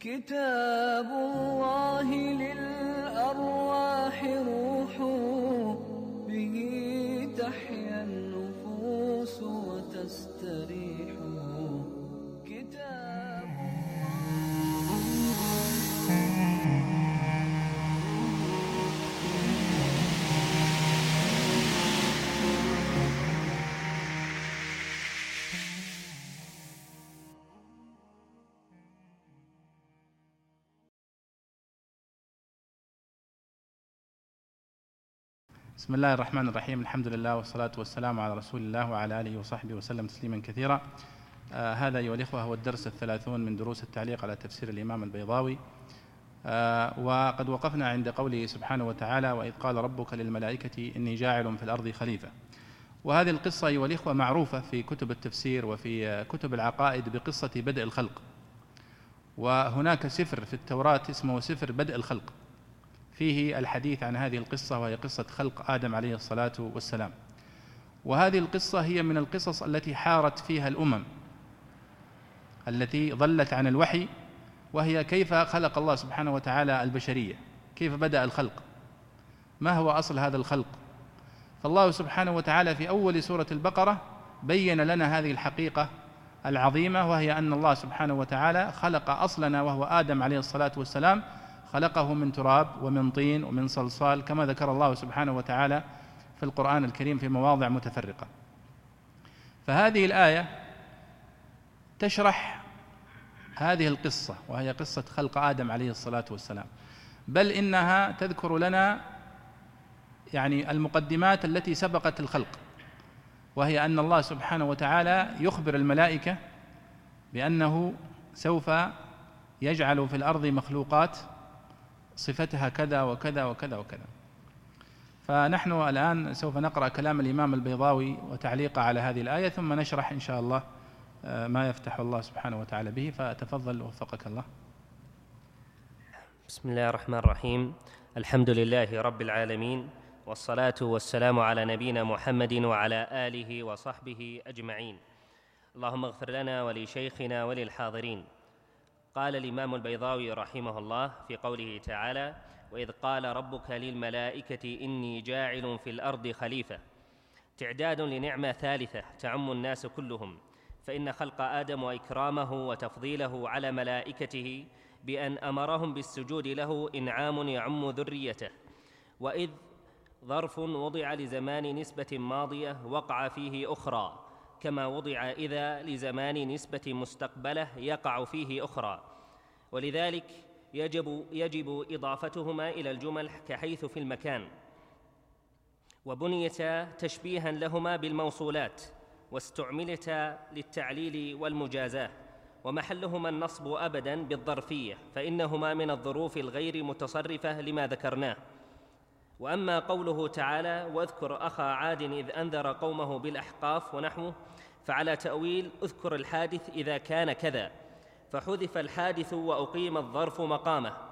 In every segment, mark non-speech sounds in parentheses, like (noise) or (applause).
كتاب الله للأرواح روح به تحيا النفوس وتستريح بسم الله الرحمن الرحيم. الحمد لله والصلاة والسلام على رسول الله وعلى آله وصحبه وسلم تسليما كثيرا. آه هذا أيها الإخوة هو الدرس الثلاثون من دروس التعليق على تفسير الإمام البيضاوي. آه وقد وقفنا عند قوله سبحانه وتعالى وإذ قال ربك للملائكة إني جاعل في الأرض خليفة وهذه القصة أيها الإخوة معروفة في كتب التفسير وفي كتب العقائد بقصة بدء الخلق. وهناك سفر في التوراة اسمه سفر بدء الخلق. فيه الحديث عن هذه القصة وهي قصة خلق آدم عليه الصلاة والسلام. وهذه القصة هي من القصص التي حارت فيها الأمم التي ضلت عن الوحي وهي كيف خلق الله سبحانه وتعالى البشرية كيف بدأ الخلق ما هو أصل هذا الخلق؟ فالله سبحانه وتعالى في أول سورة البقرة بين لنا هذه الحقيقة العظيمة وهي أن الله سبحانه وتعالى خلق أصلنا وهو آدم عليه الصلاة والسلام خلقه من تراب ومن طين ومن صلصال كما ذكر الله سبحانه وتعالى في القرآن الكريم في مواضع متفرقة. فهذه الآية تشرح هذه القصة وهي قصة خلق آدم عليه الصلاة والسلام. بل إنها تذكر لنا يعني المقدمات التي سبقت الخلق وهي أن الله سبحانه وتعالى يخبر الملائكة بأنه سوف يجعل في الأرض مخلوقات صفتها كذا وكذا وكذا وكذا. فنحن الآن سوف نقرأ كلام الإمام البيضاوي وتعليقه على هذه الآية ثم نشرح إن شاء الله آه، ما يفتح الله سبحانه وتعالى به. فتفضل وفقك الله. بسم الله الرحمن الرحيم. الحمد لله رب العالمين والصلاة والسلام على نبينا محمد وعلى آله وصحبه أجمعين. اللهم اغفر لنا ولشيخنا وللحاضرين. قال الإمام البيضاوي رحمه الله في قوله تعالى وإذ قال ربك للملائكة إني جاعل في الأرض خليفة. تعداد لنعمة ثالثة تعم الناس كلهم. فإن خلق آدم واكرامه وتفضيله على ملائكته بأن أمرهم بالسجود له إنعام يعم ذريته. وإذ ظرف وضع لزمان نسبة ماضية وقع فيه أخرى كما وضع إذا لزمان نسبة مستقبلة يقع فيه أخرى. ولذلك يجب يجب إضافتهما إلى الجمل كحيث في المكان. وبنيتا تشبيها لهما بالموصولات واستعملتا للتعليل والمجازاة. ومحلهما النصب ابدا بالظرفية فإنهما من الظروف الغير متصرفة لما ذكرناه. وأما قوله تعالى واذكر أخا عاد إذ أنذر قومه بالأحقاف ونحوه فعلى تأويل اذكر الحادث إذا كان كذا فحذف الحادث وأقيم الظرف مقامه.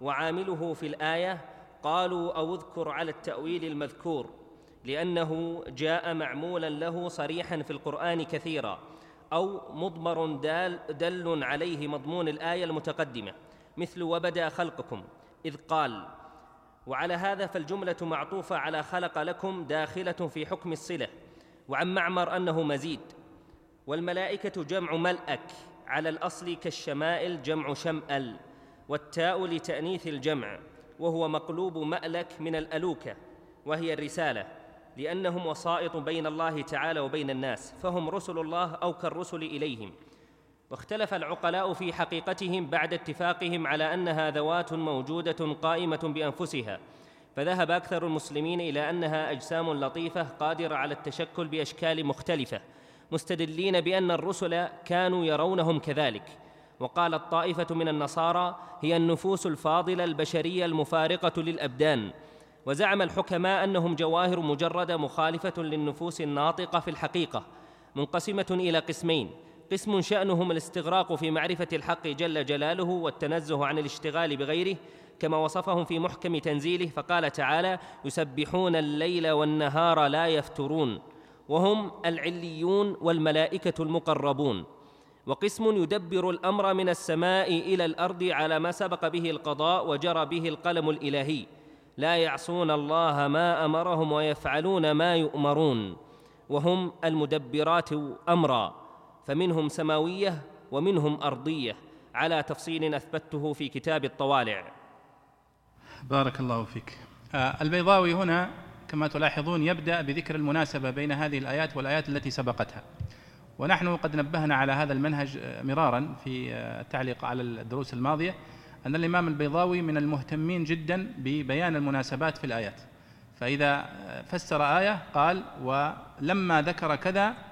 وعامله في الآية قالوا أو اذكر على التأويل المذكور لأنه جاء معمولا له صريحا في القرآن كثيرا أو مضمر دال دل عليه مضمون الآية المتقدمة مثل وبدأ خلقكم إذ قال وعلى هذا فالجملة معطوفة على خلق لكم داخلة في حكم الصلة وعن معمر أنه مزيد والملائكة جمع ملأك على الأصل كالشمائل جمع شمال والتاء لتأنيث الجمع وهو مقلوب مألك من الالوكه وهي الرسالة لأنهم وسائط بين الله تعالى وبين الناس فهم رسل الله أو كالرسل إليهم. واختلف العقلاء في حقيقتهم بعد اتفاقهم على أنها ذوات موجودة قائمة بأنفسها فذهب أكثر المسلمين إلى أنها أجسام لطيفة قادرة على التشكل بأشكال مختلفة مستدلين بأن الرسل كانوا يرونهم كذلك وقالت طائفه من النصارى هي النفوس الفاضلة البشرية المفارقة للأبدان وزعم الحكماء أنهم جواهر مجردة مخالفة للنفوس الناطقة في الحقيقة منقسمة إلى قسمين قسم شأنهم الاستغراق في معرفة الحق جل جلاله والتنزه عن الاشتغال بغيره كما وصفهم في محكم تنزيله فقال تعالى يسبحون الليل والنهار لا يفترون وهم العليون والملائكة المقربون. وقسم يدبر الأمر من السماء إلى الأرض على ما سبق به القضاء وجرى به القلم الإلهي. لا يعصون الله ما أمرهم ويفعلون ما يؤمرون وهم المدبرات أمرا. فمنهم سماوية ومنهم أرضية على تفصيل أثبته في كتاب الطوالع. بارك الله فيك. آه، البيضاوي هنا كما تلاحظون يبدأ بذكر المناسبة بين هذه الآيات والآيات التي سبقتها. ونحن قد نبهنا على هذا المنهج آه، مرارا في آه، التعليق على الدروس الماضية أن الإمام البيضاوي من المهتمين جدا ببيان المناسبات في الآيات. فإذا فسر آية قال ولما ذكر كذا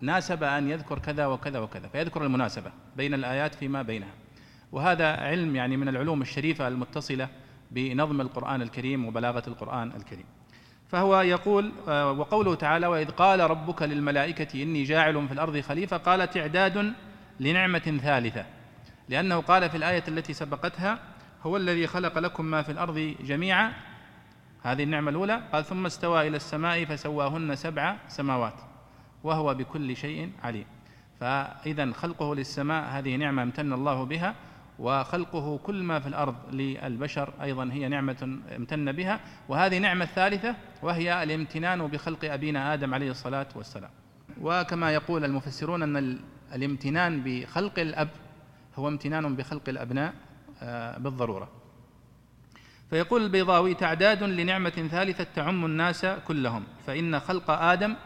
ناسب أن يذكر كذا وكذا وكذا فيذكر المناسبة بين الآيات فيما بينها. وهذا علم يعني من العلوم الشريفة المتصلة بنظم القرآن الكريم وبلاغة القرآن الكريم. فهو يقول آه، وقوله تعالى وإذ قال ربك للملائكة إني جاعل في الأرض خليفة قال تعداد لنعمة ثالثة لأنه قال في الآية التي سبقتها هو الذي خلق لكم ما في الأرض جميعا هذه النعمة الأولى. قال ثم استوى إلى السماء فسواهن سبع سماوات وهو بكل شيء عليم. فاذا خلقه للسماء هذه نعمة امتن الله بها وخلقه كل ما في الأرض للبشر أيضا هي نعمة امتن بها. وهذه نعمة ثالثة وهي الامتنان بخلق أبينا آدم عليه الصلاة والسلام. وكما يقول المفسرون أن الامتنان بخلق الأب هو امتنان بخلق الأبناء آه، بالضرورة. فيقول البيضاوي تعداد لنعمة ثالثة تعم الناس كلهم. فإن خلق آدم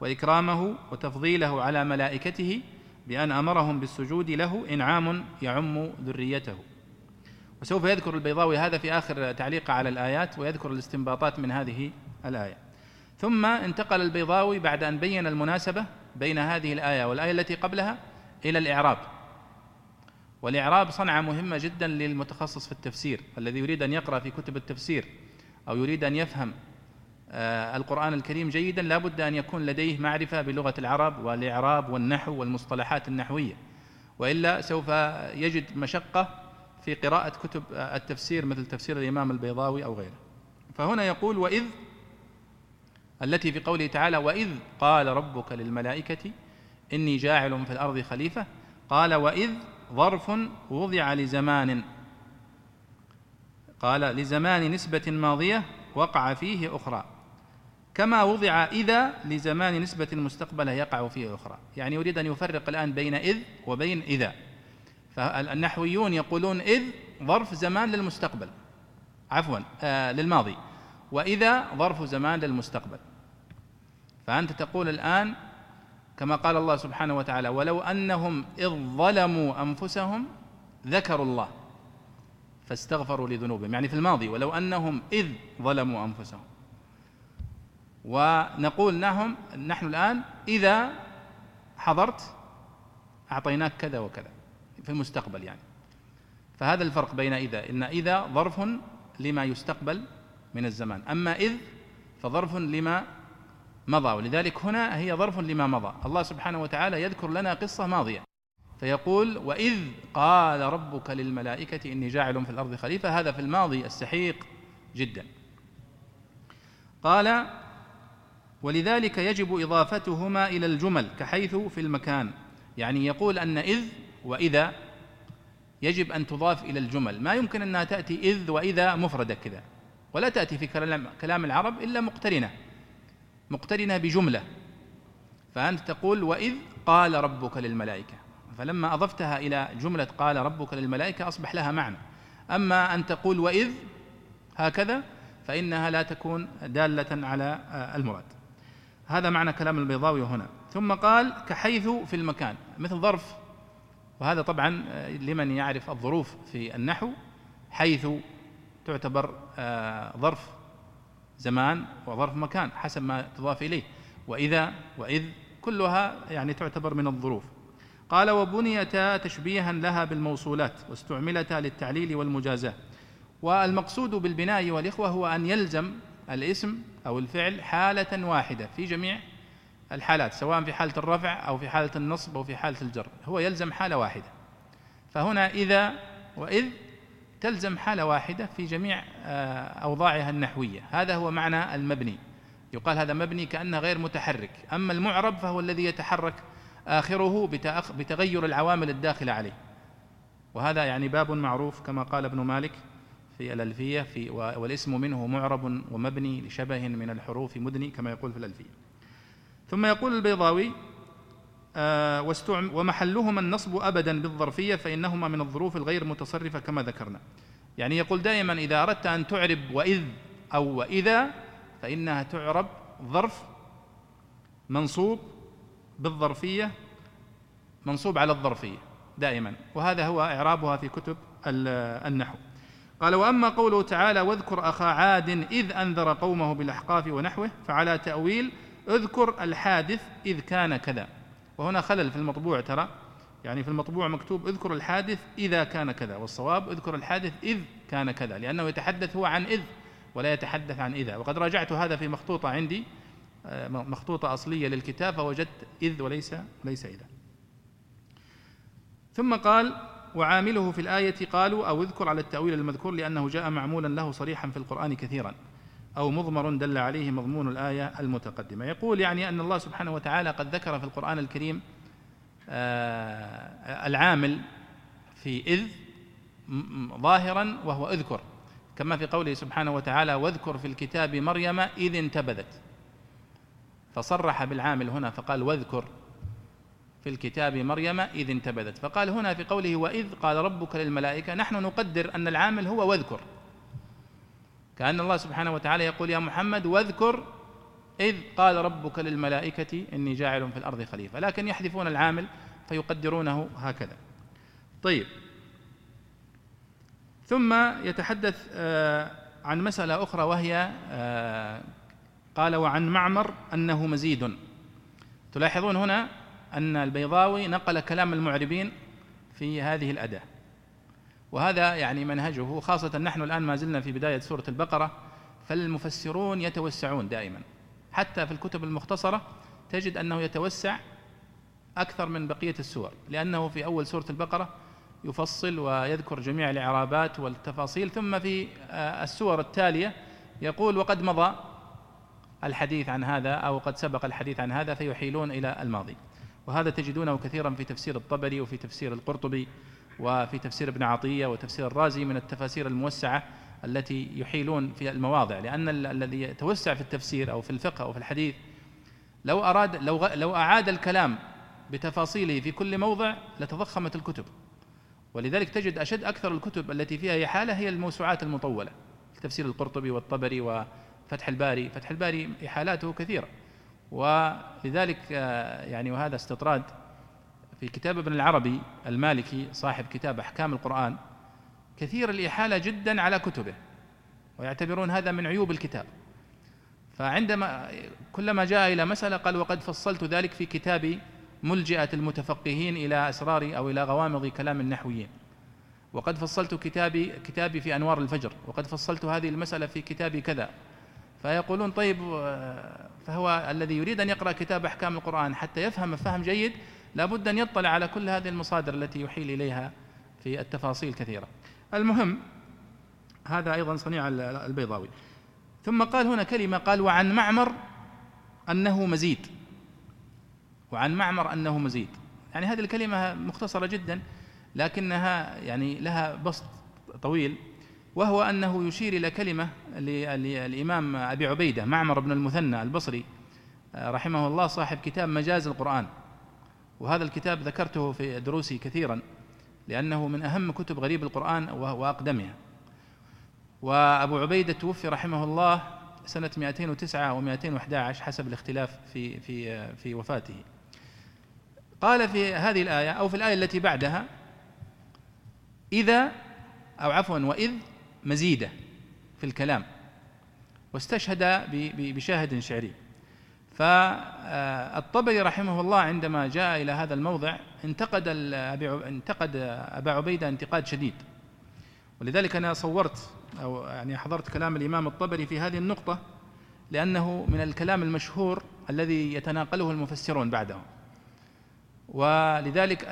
وإكرامه وتفضيله على ملائكته بأن أمرهم بالسجود له إنعام يعم ذريته. وسوف يذكر البيضاوي هذا في آخر تعليق على الآيات ويذكر الاستنباطات من هذه الآية. ثم انتقل البيضاوي بعد أن بين المناسبة بين هذه الآية والآية التي قبلها إلى الإعراب. والإعراب صنعة مهمة جدا للمتخصص في التفسير الذي يريد أن يقرأ في كتب التفسير أو يريد أن يفهم القرآن الكريم جيدا لا بد أن يكون لديه معرفة بلغة العرب والإعراب والنحو والمصطلحات النحوية. وإلا سوف يجد مشقة في قراءة كتب التفسير مثل تفسير الإمام البيضاوي أو غيره. فهنا يقول وإذ التي في قوله تعالى وإذ قال ربك للملائكة إني جاعل في الأرض خليفة. قال وإذ ظرف وضع لزمان. قال لزمان نسبة ماضية وقع فيه أخرى. كما وضع إذا لزمان نسبة المستقبل يقع فيه أخرى. يعني يريد أن يفرق الآن بين إذ وبين إذا. فالنحويون يقولون إذ ظرف زمان للمستقبل. عفوا آه للماضي. وإذا ظرف زمان للمستقبل. فأنت تقول الآن كما قال الله سبحانه وتعالى ولو أنهم إذ ظلموا أنفسهم ذكروا الله فاستغفروا لذنوبهم. يعني في الماضي ولو أنهم إذ ظلموا أنفسهم. ونقول لهم نحن الآن إذا حضرت أعطيناك كذا وكذا في المستقبل يعني. فهذا الفرق بين إذا إن إذا ظرف لما يستقبل من الزمان. أما إذ فظرف لما مضى ولذلك هنا هي ظرف لما مضى. الله سبحانه وتعالى يذكر لنا قصة ماضية. فيقول وإذ قال ربك للملائكة إني جاعل في الأرض خليفة. هذا في الماضي السحيق جدا. قال ولذلك يجب إضافتهما إلى الجمل كحيث في المكان. يعني يقول أن إذ وإذا يجب أن تضاف إلى الجمل. ما يمكن أنها تأتي إذ وإذا مفردة كذا. ولا تأتي في كلام العرب إلا مقترنة. مقترنة بجملة. فأنت تقول وإذ قال ربك للملائكة. فلما أضفتها إلى جملة قال ربك للملائكة أصبح لها معنى. أما أن تقول وإذ هكذا فإنها لا تكون دالة على المراد. هذا معنى كلام البيضاوي هنا. ثم قال كحيث في المكان مثل ظرف. وهذا طبعا لمن يعرف الظروف في النحو حيث تعتبر آه، ظرف زمان وظرف مكان حسب ما تضاف إليه. وإذا وإذ كلها يعني تعتبر من الظروف. قال وبنيتا تشبيها لها بالموصولات واستعملتا للتعليل والمجازاة. والمقصود بالبناء والإخوة هو أن يلزم الاسم أو الفعل حالة واحدة في جميع الحالات سواء في حالة الرفع أو في حالة النصب أو في حالة الجر. هو يلزم حالة واحدة. فهنا إذا وإذ تلزم حالة واحدة في جميع آه، أوضاعها النحوية. هذا هو معنى المبني. يقال هذا مبني كأنه غير متحرك. أما المعرب فهو الذي يتحرك آخره بتغير العوامل الداخلة عليه. وهذا يعني باب معروف كما قال ابن مالك في الألفية في والاسم منه معرب ومبني لشبه من الحروف مدني كما يقول في الألفية. ثم يقول البيضاوي آه ومحلهما النصب أبدا بالظرفية فإنهما من الظروف الغير متصرفة كما ذكرنا. يعني يقول دائما إذا أردت أن تعرب وإذ أو وإذا فإنها تعرب ظرف منصوب بالظرفية منصوب على الظرفية دائما. وهذا هو إعرابها في كتب النحو. قال وأما قوله تعالى واذكر أخا عاد إذ أنذر قومه بالأحقاف ونحوه فعلى تأويل اذكر الحادث إذ كان كذا. وهنا خلل في المطبوع ترى. يعني في المطبوع مكتوب اذكر الحادث إذا كان كذا والصواب اذكر الحادث إذ كان كذا لأنه يتحدث هو عن إذ ولا يتحدث عن إذا. وقد راجعت هذا في مخطوطة عندي آه، مخطوطة أصلية للكتاب فوجدت إذ وليس ليس إذا. ثم قال وعامله في الآية قالوا أو اذكر على التأويل المذكور لأنه جاء معمولا له صريحا في القرآن كثيرا أو مضمر دل عليه مضمون الآية المتقدمة. يقول يعني أن الله سبحانه وتعالى قد ذكر في القرآن الكريم آه العامل في إذ ظاهرا وهو اذكر. كما في قوله سبحانه وتعالى واذكر في الكتاب مريم إذ انتبذت. فصرح بالعامل هنا فقال واذكر. في الكتاب مريم إذ انتبذت. فقال هنا في قوله وإذ قال ربك للملائكة نحن نقدر أن العامل هو واذكر. كأن الله سبحانه وتعالى يقول يا محمد واذكر إذ قال ربك للملائكة إني جاعل في الأرض خليفة. لكن يحذفون العامل فيقدرونه هكذا. طيب. ثم يتحدث آه، عن مسألة أخرى وهي آه، قال وعن معمر أنه مزيد. تلاحظون هنا أن البيضاوي نقل كلام المعربين في هذه الأداة. وهذا يعني منهجه خاصة نحن الآن ما زلنا في بداية سورة البقرة فالمفسرون يتوسعون دائما. حتى في الكتب المختصرة تجد أنه يتوسع أكثر من بقية السور لأنه في أول سورة البقرة يفصل ويذكر جميع الإعرابات والتفاصيل ثم في آه، السور التالية يقول وقد مضى الحديث عن هذا أو قد سبق الحديث عن هذا فيحيلون إلى الماضي. وهذا تجدونه كثيرا في تفسير الطبري وفي تفسير القرطبي وفي تفسير ابن عطية وتفسير الرازي من التفاسير الموسعة التي يحيلون في المواضع. لأن الذي يتوسع في التفسير أو في الفقه أو في الحديث لو اراد لو لو أعاد الكلام بتفاصيله في كل موضع لتضخمت الكتب. ولذلك تجد أشد أكثر الكتب التي فيها إحالة هي الموسوعات المطولة تفسير القرطبي والطبري وفتح الباري. فتح الباري إحالاته كثيرة. ولذلك آه، يعني وهذا استطراد في كتاب ابن العربي المالكي صاحب كتاب أحكام القرآن كثير الإحالة جدا على كتبه ويعتبرون هذا من عيوب الكتاب. فعندما كلما جاء إلى مسألة قال وقد فصلت ذلك في كتابي ملجئة المتفقهين إلى أسرار أو إلى غوامض كلام النحويين. وقد فصلت كتابي كتابي في أنوار الفجر وقد فصلت هذه المسألة في كتابي كذا. فيقولون طيب فهو الذي يريد أن يقرأ كتاب أحكام القرآن حتى يفهم فهم جيد لابد أن يطلع على كل هذه المصادر التي يحيل إليها في التفاصيل كثيرة. المهم هذا أيضا صنيع البيضاوي. ثم قال هنا كلمة قال وعن معمر أنه مزيد. وعن معمر أنه مزيد. يعني هذه الكلمة مختصرة جدا لكنها يعني لها بسط طويل. وهو أنه يشير إلى كلمة للإمام أبي عبيدة معمر بن المثنى البصري آه، رحمه الله صاحب كتاب مجاز القرآن. وهذا الكتاب ذكرته في دروسي كثيرا لأنه من أهم كتب غريب القرآن وأقدمها. وأبو عبيدة توفي رحمه الله سنة 209 و211 حسب الاختلاف في في في وفاته. قال في هذه الآية أو في الآية التي بعدها إذا أو عفوا وإذ مزيدة في الكلام واستشهد بشاهد شعري. فالطبري رحمه الله عندما جاء إلى هذا الموضع انتقد انتقد أبا عبيدة انتقاد شديد. ولذلك أنا صورت أو يعني حضرت كلام الإمام الطبري في هذه النقطة لأنه من الكلام المشهور الذي يتناقله المفسرون بعده. ولذلك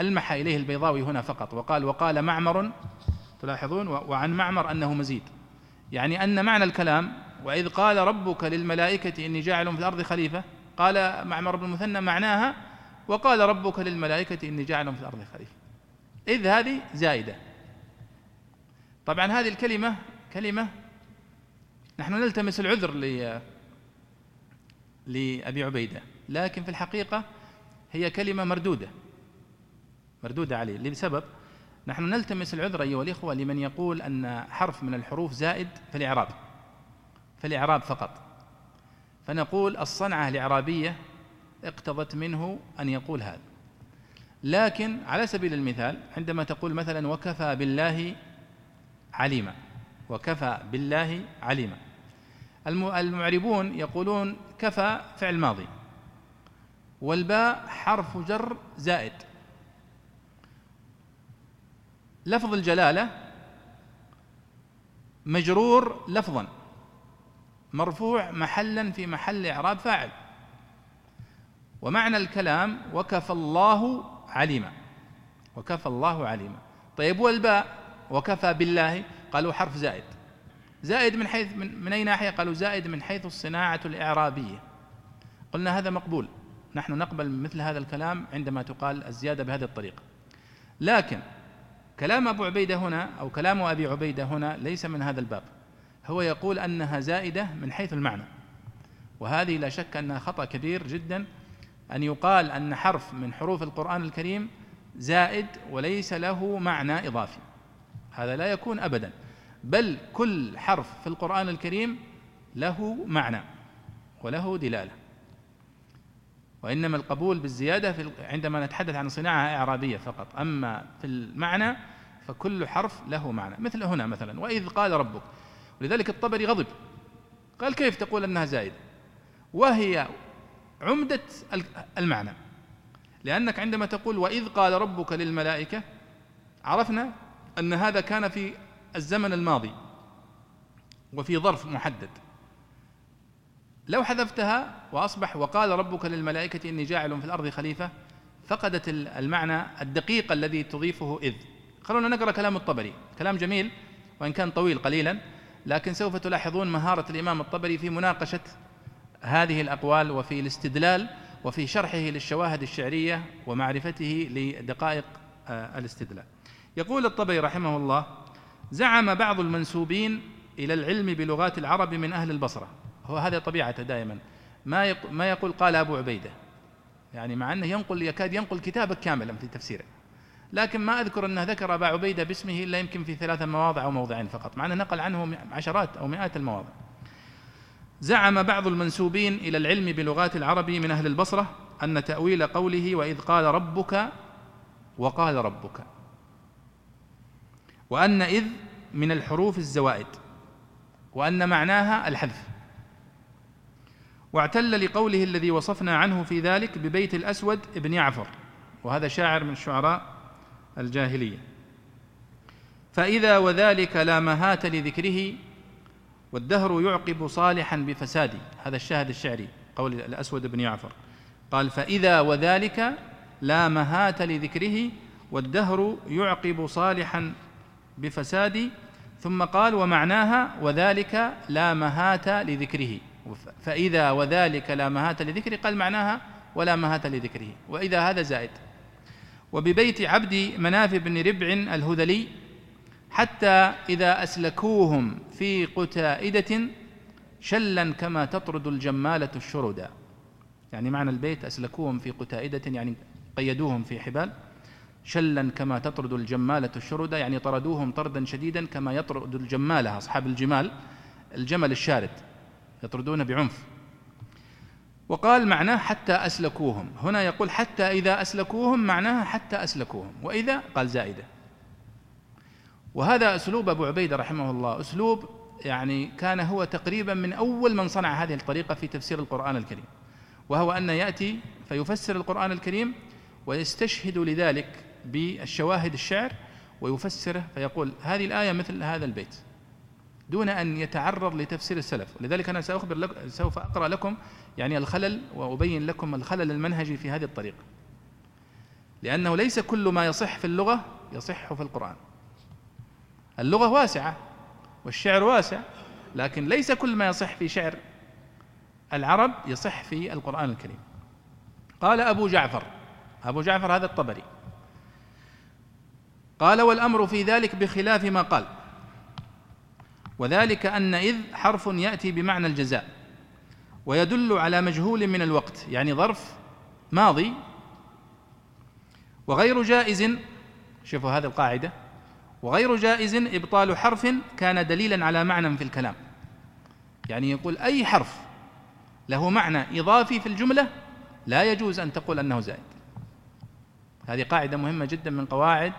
ألمح إليه البيضاوي هنا فقط وقال وقال معمر تلاحظون وعن معمر أنه مزيد. يعني أن معنى الكلام وإذ قال ربك للملائكة إني جاعل في الأرض خليفة قال معمر بن المثنى معناها وقال ربك للملائكة إني جاعل في الأرض خليفة. إذ هذه زائدة. طبعا هذه الكلمة كلمة نحن نلتمس العذر لأبي عبيدة لكن في الحقيقة هي كلمة مردودة. مردودة عليه. لسبب؟ نحن نلتمس العذر أيها الإخوة لمن يقول أن حرف من الحروف زائد في الإعراب في الإعراب فقط. فنقول الصنعة الإعرابية اقتضت منه أن يقول هذا. لكن على سبيل المثال عندما تقول مثلا وكفى بالله عليما وكفى بالله عليما. المعربون يقولون كفى فعل ماضي والباء حرف جر زائد. لفظ الجلالة مجرور لفظا مرفوع محلا في محل إعراب فاعل. ومعنى الكلام وكفى الله عليما وكفى الله عليما. طيب والباء وكفى بالله؟ قالوا حرف زائد. زائد من حيث من, من أي ناحية؟ قالوا زائد من حيث الصناعة الإعرابية. قلنا هذا مقبول. نحن نقبل مثل هذا الكلام عندما تقال الزيادة بهذه الطريقة. لكن كلام أبو عبيدة هنا أو كلام أبي عبيدة هنا ليس من هذا الباب. هو يقول أنها زائدة من حيث المعنى. وهذه لا شك أنها خطأ كبير جدا أن يقال أن حرف من حروف القرآن الكريم زائد وليس له معنى إضافي. هذا لا يكون ابدا. بل كل حرف في القرآن الكريم له معنى وله دلالة. وإنما القبول بالزيادة في عندما نتحدث عن صناعة إعرابية فقط. أما في المعنى فكل حرف له معنى مثل هنا مثلا وإذ قال ربك ولذلك الطبري غضب. قال كيف تقول أنها زائدة؟ وهي عمدة المعنى. لأنك عندما تقول وإذ قال ربك للملائكة عرفنا أن هذا كان في الزمن الماضي وفي ظرف محدد. لو حذفتها وأصبح وقال ربك للملائكة إني جاعل في الأرض خليفة فقدت المعنى الدقيق الذي تضيفه إذ. خلونا نقرأ كلام الطبري. كلام جميل وإن كان طويل قليلا لكن سوف تلاحظون مهارة الإمام الطبري في مناقشة هذه الأقوال وفي الاستدلال وفي شرحه للشواهد الشعرية ومعرفته لدقائق آه، الاستدلال. يقول الطبري رحمه الله زعم بعض المنسوبين إلى العلم بلغات العرب من أهل البصرة هو هذا طبيعته دائما. ما ما يقول قال أبو عبيدة. يعني مع أنه ينقل يكاد ينقل كتابا كاملا في تفسيره. لكن ما أذكر أنه ذكر أبا عبيدة باسمه إلا يمكن في ثلاث مواضع أو موضعين فقط مع أنه نقل عنه عشرات أو مئات المواضع. زعم بعض المنسوبين إلى العلم بلغات العرب من أهل البصرة أن تأويل قوله وإذ قال ربك وقال ربك. وأن إذ من الحروف الزوائد وأن معناها الحذف. واعتل لقوله الذي وصفنا عنه في ذلك ببيت الأسود ابن يعفر. وهذا شاعر من شعراء الجاهلية. فإذا وذلك لا مهات لذكره والدهر يعقب صالحا بفساد هذا الشاهد الشعري قول الأسود بن يعفر. قال فإذا وذلك لا مهات لذكره والدهر يعقب صالحا بفساد ثم قال ومعناها وذلك لا مهات لذكره. فإذا وذلك لا مهات لذكره قال معناها ولا مهات لذكره. وإذا هذا زائد. وببيت عبد مناف بن ربع الهذلي حتى إذا أسلكوهم في قتائدة شلا كما تطرد الجمالة الشردا. يعني معنى البيت أسلكوهم في قتائدة يعني قيدوهم في حبال. شلا كما تطرد الجمالة الشردة يعني طردوهم طردا شديدا كما يطرد الجمالة أصحاب الجمال الجمل الشارد. يطردون بعنف. وقال معناه حتى أسلكوهم. هنا يقول حتى إذا أسلكوهم معناها حتى أسلكوهم. وإذا قال زائدة. وهذا أسلوب أبو عبيدة رحمه الله. أسلوب يعني كان هو تقريبا من أول من صنع هذه الطريقة في تفسير القرآن الكريم. وهو أن يأتي فيفسر القرآن الكريم ويستشهد لذلك بالشواهد الشعر ويفسره فيقول هذه الآية مثل هذا البيت. دون أن يتعرض لتفسير السلف. ولذلك أنا سأخبر لك سوف أقرأ لكم يعني الخلل وأبين لكم الخلل المنهجي في هذه الطريقة. لأنه ليس كل ما يصح في اللغة يصح في القرآن. اللغة واسعة والشعر واسع لكن ليس كل ما يصح في شعر العرب يصح في القرآن الكريم. قال أبو جعفر أبو جعفر هذا الطبري قال والأمر في ذلك بخلاف ما قال. وذلك أن إذ حرف يأتي بمعنى الجزاء ويدل على مجهول من الوقت يعني ظرف ماضي وغير جائز شوفوا هذه القاعدة وغير جائز إبطال حرف كان دليلا على معنى في الكلام. يعني يقول أي حرف له معنى إضافي في الجملة لا يجوز أن تقول أنه زائد. هذه قاعدة مهمة جدا من قواعد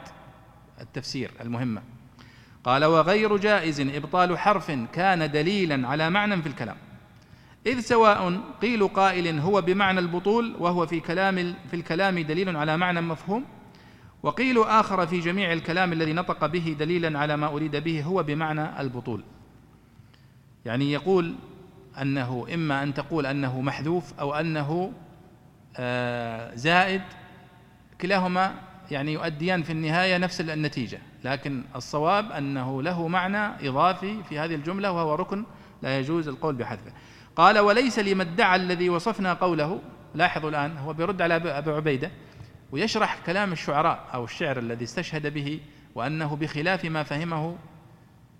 التفسير المهمة. قال وغير جائز إبطال حرف كان دليلا على معنى في الكلام. إذ سواء قيل قائل هو بمعنى البطول وهو في كلام في الكلام دليل على معنى مفهوم وقيل آخر في جميع الكلام الذي نطق به دليلا على ما أريد به هو بمعنى البطول. يعني يقول أنه إما أن تقول أنه محذوف أو أنه آه، زائد كلاهما يعني يؤديان في النهاية نفس النتيجة. لكن الصواب أنه له معنى إضافي في هذه الجملة وهو ركن لا يجوز القول بحذفه. قال وليس لما ادعى الذي وصفنا قوله لاحظوا الآن هو بيرد على أبي عبيدة ويشرح كلام الشعراء أو الشعر الذي استشهد به وأنه بخلاف ما فهمه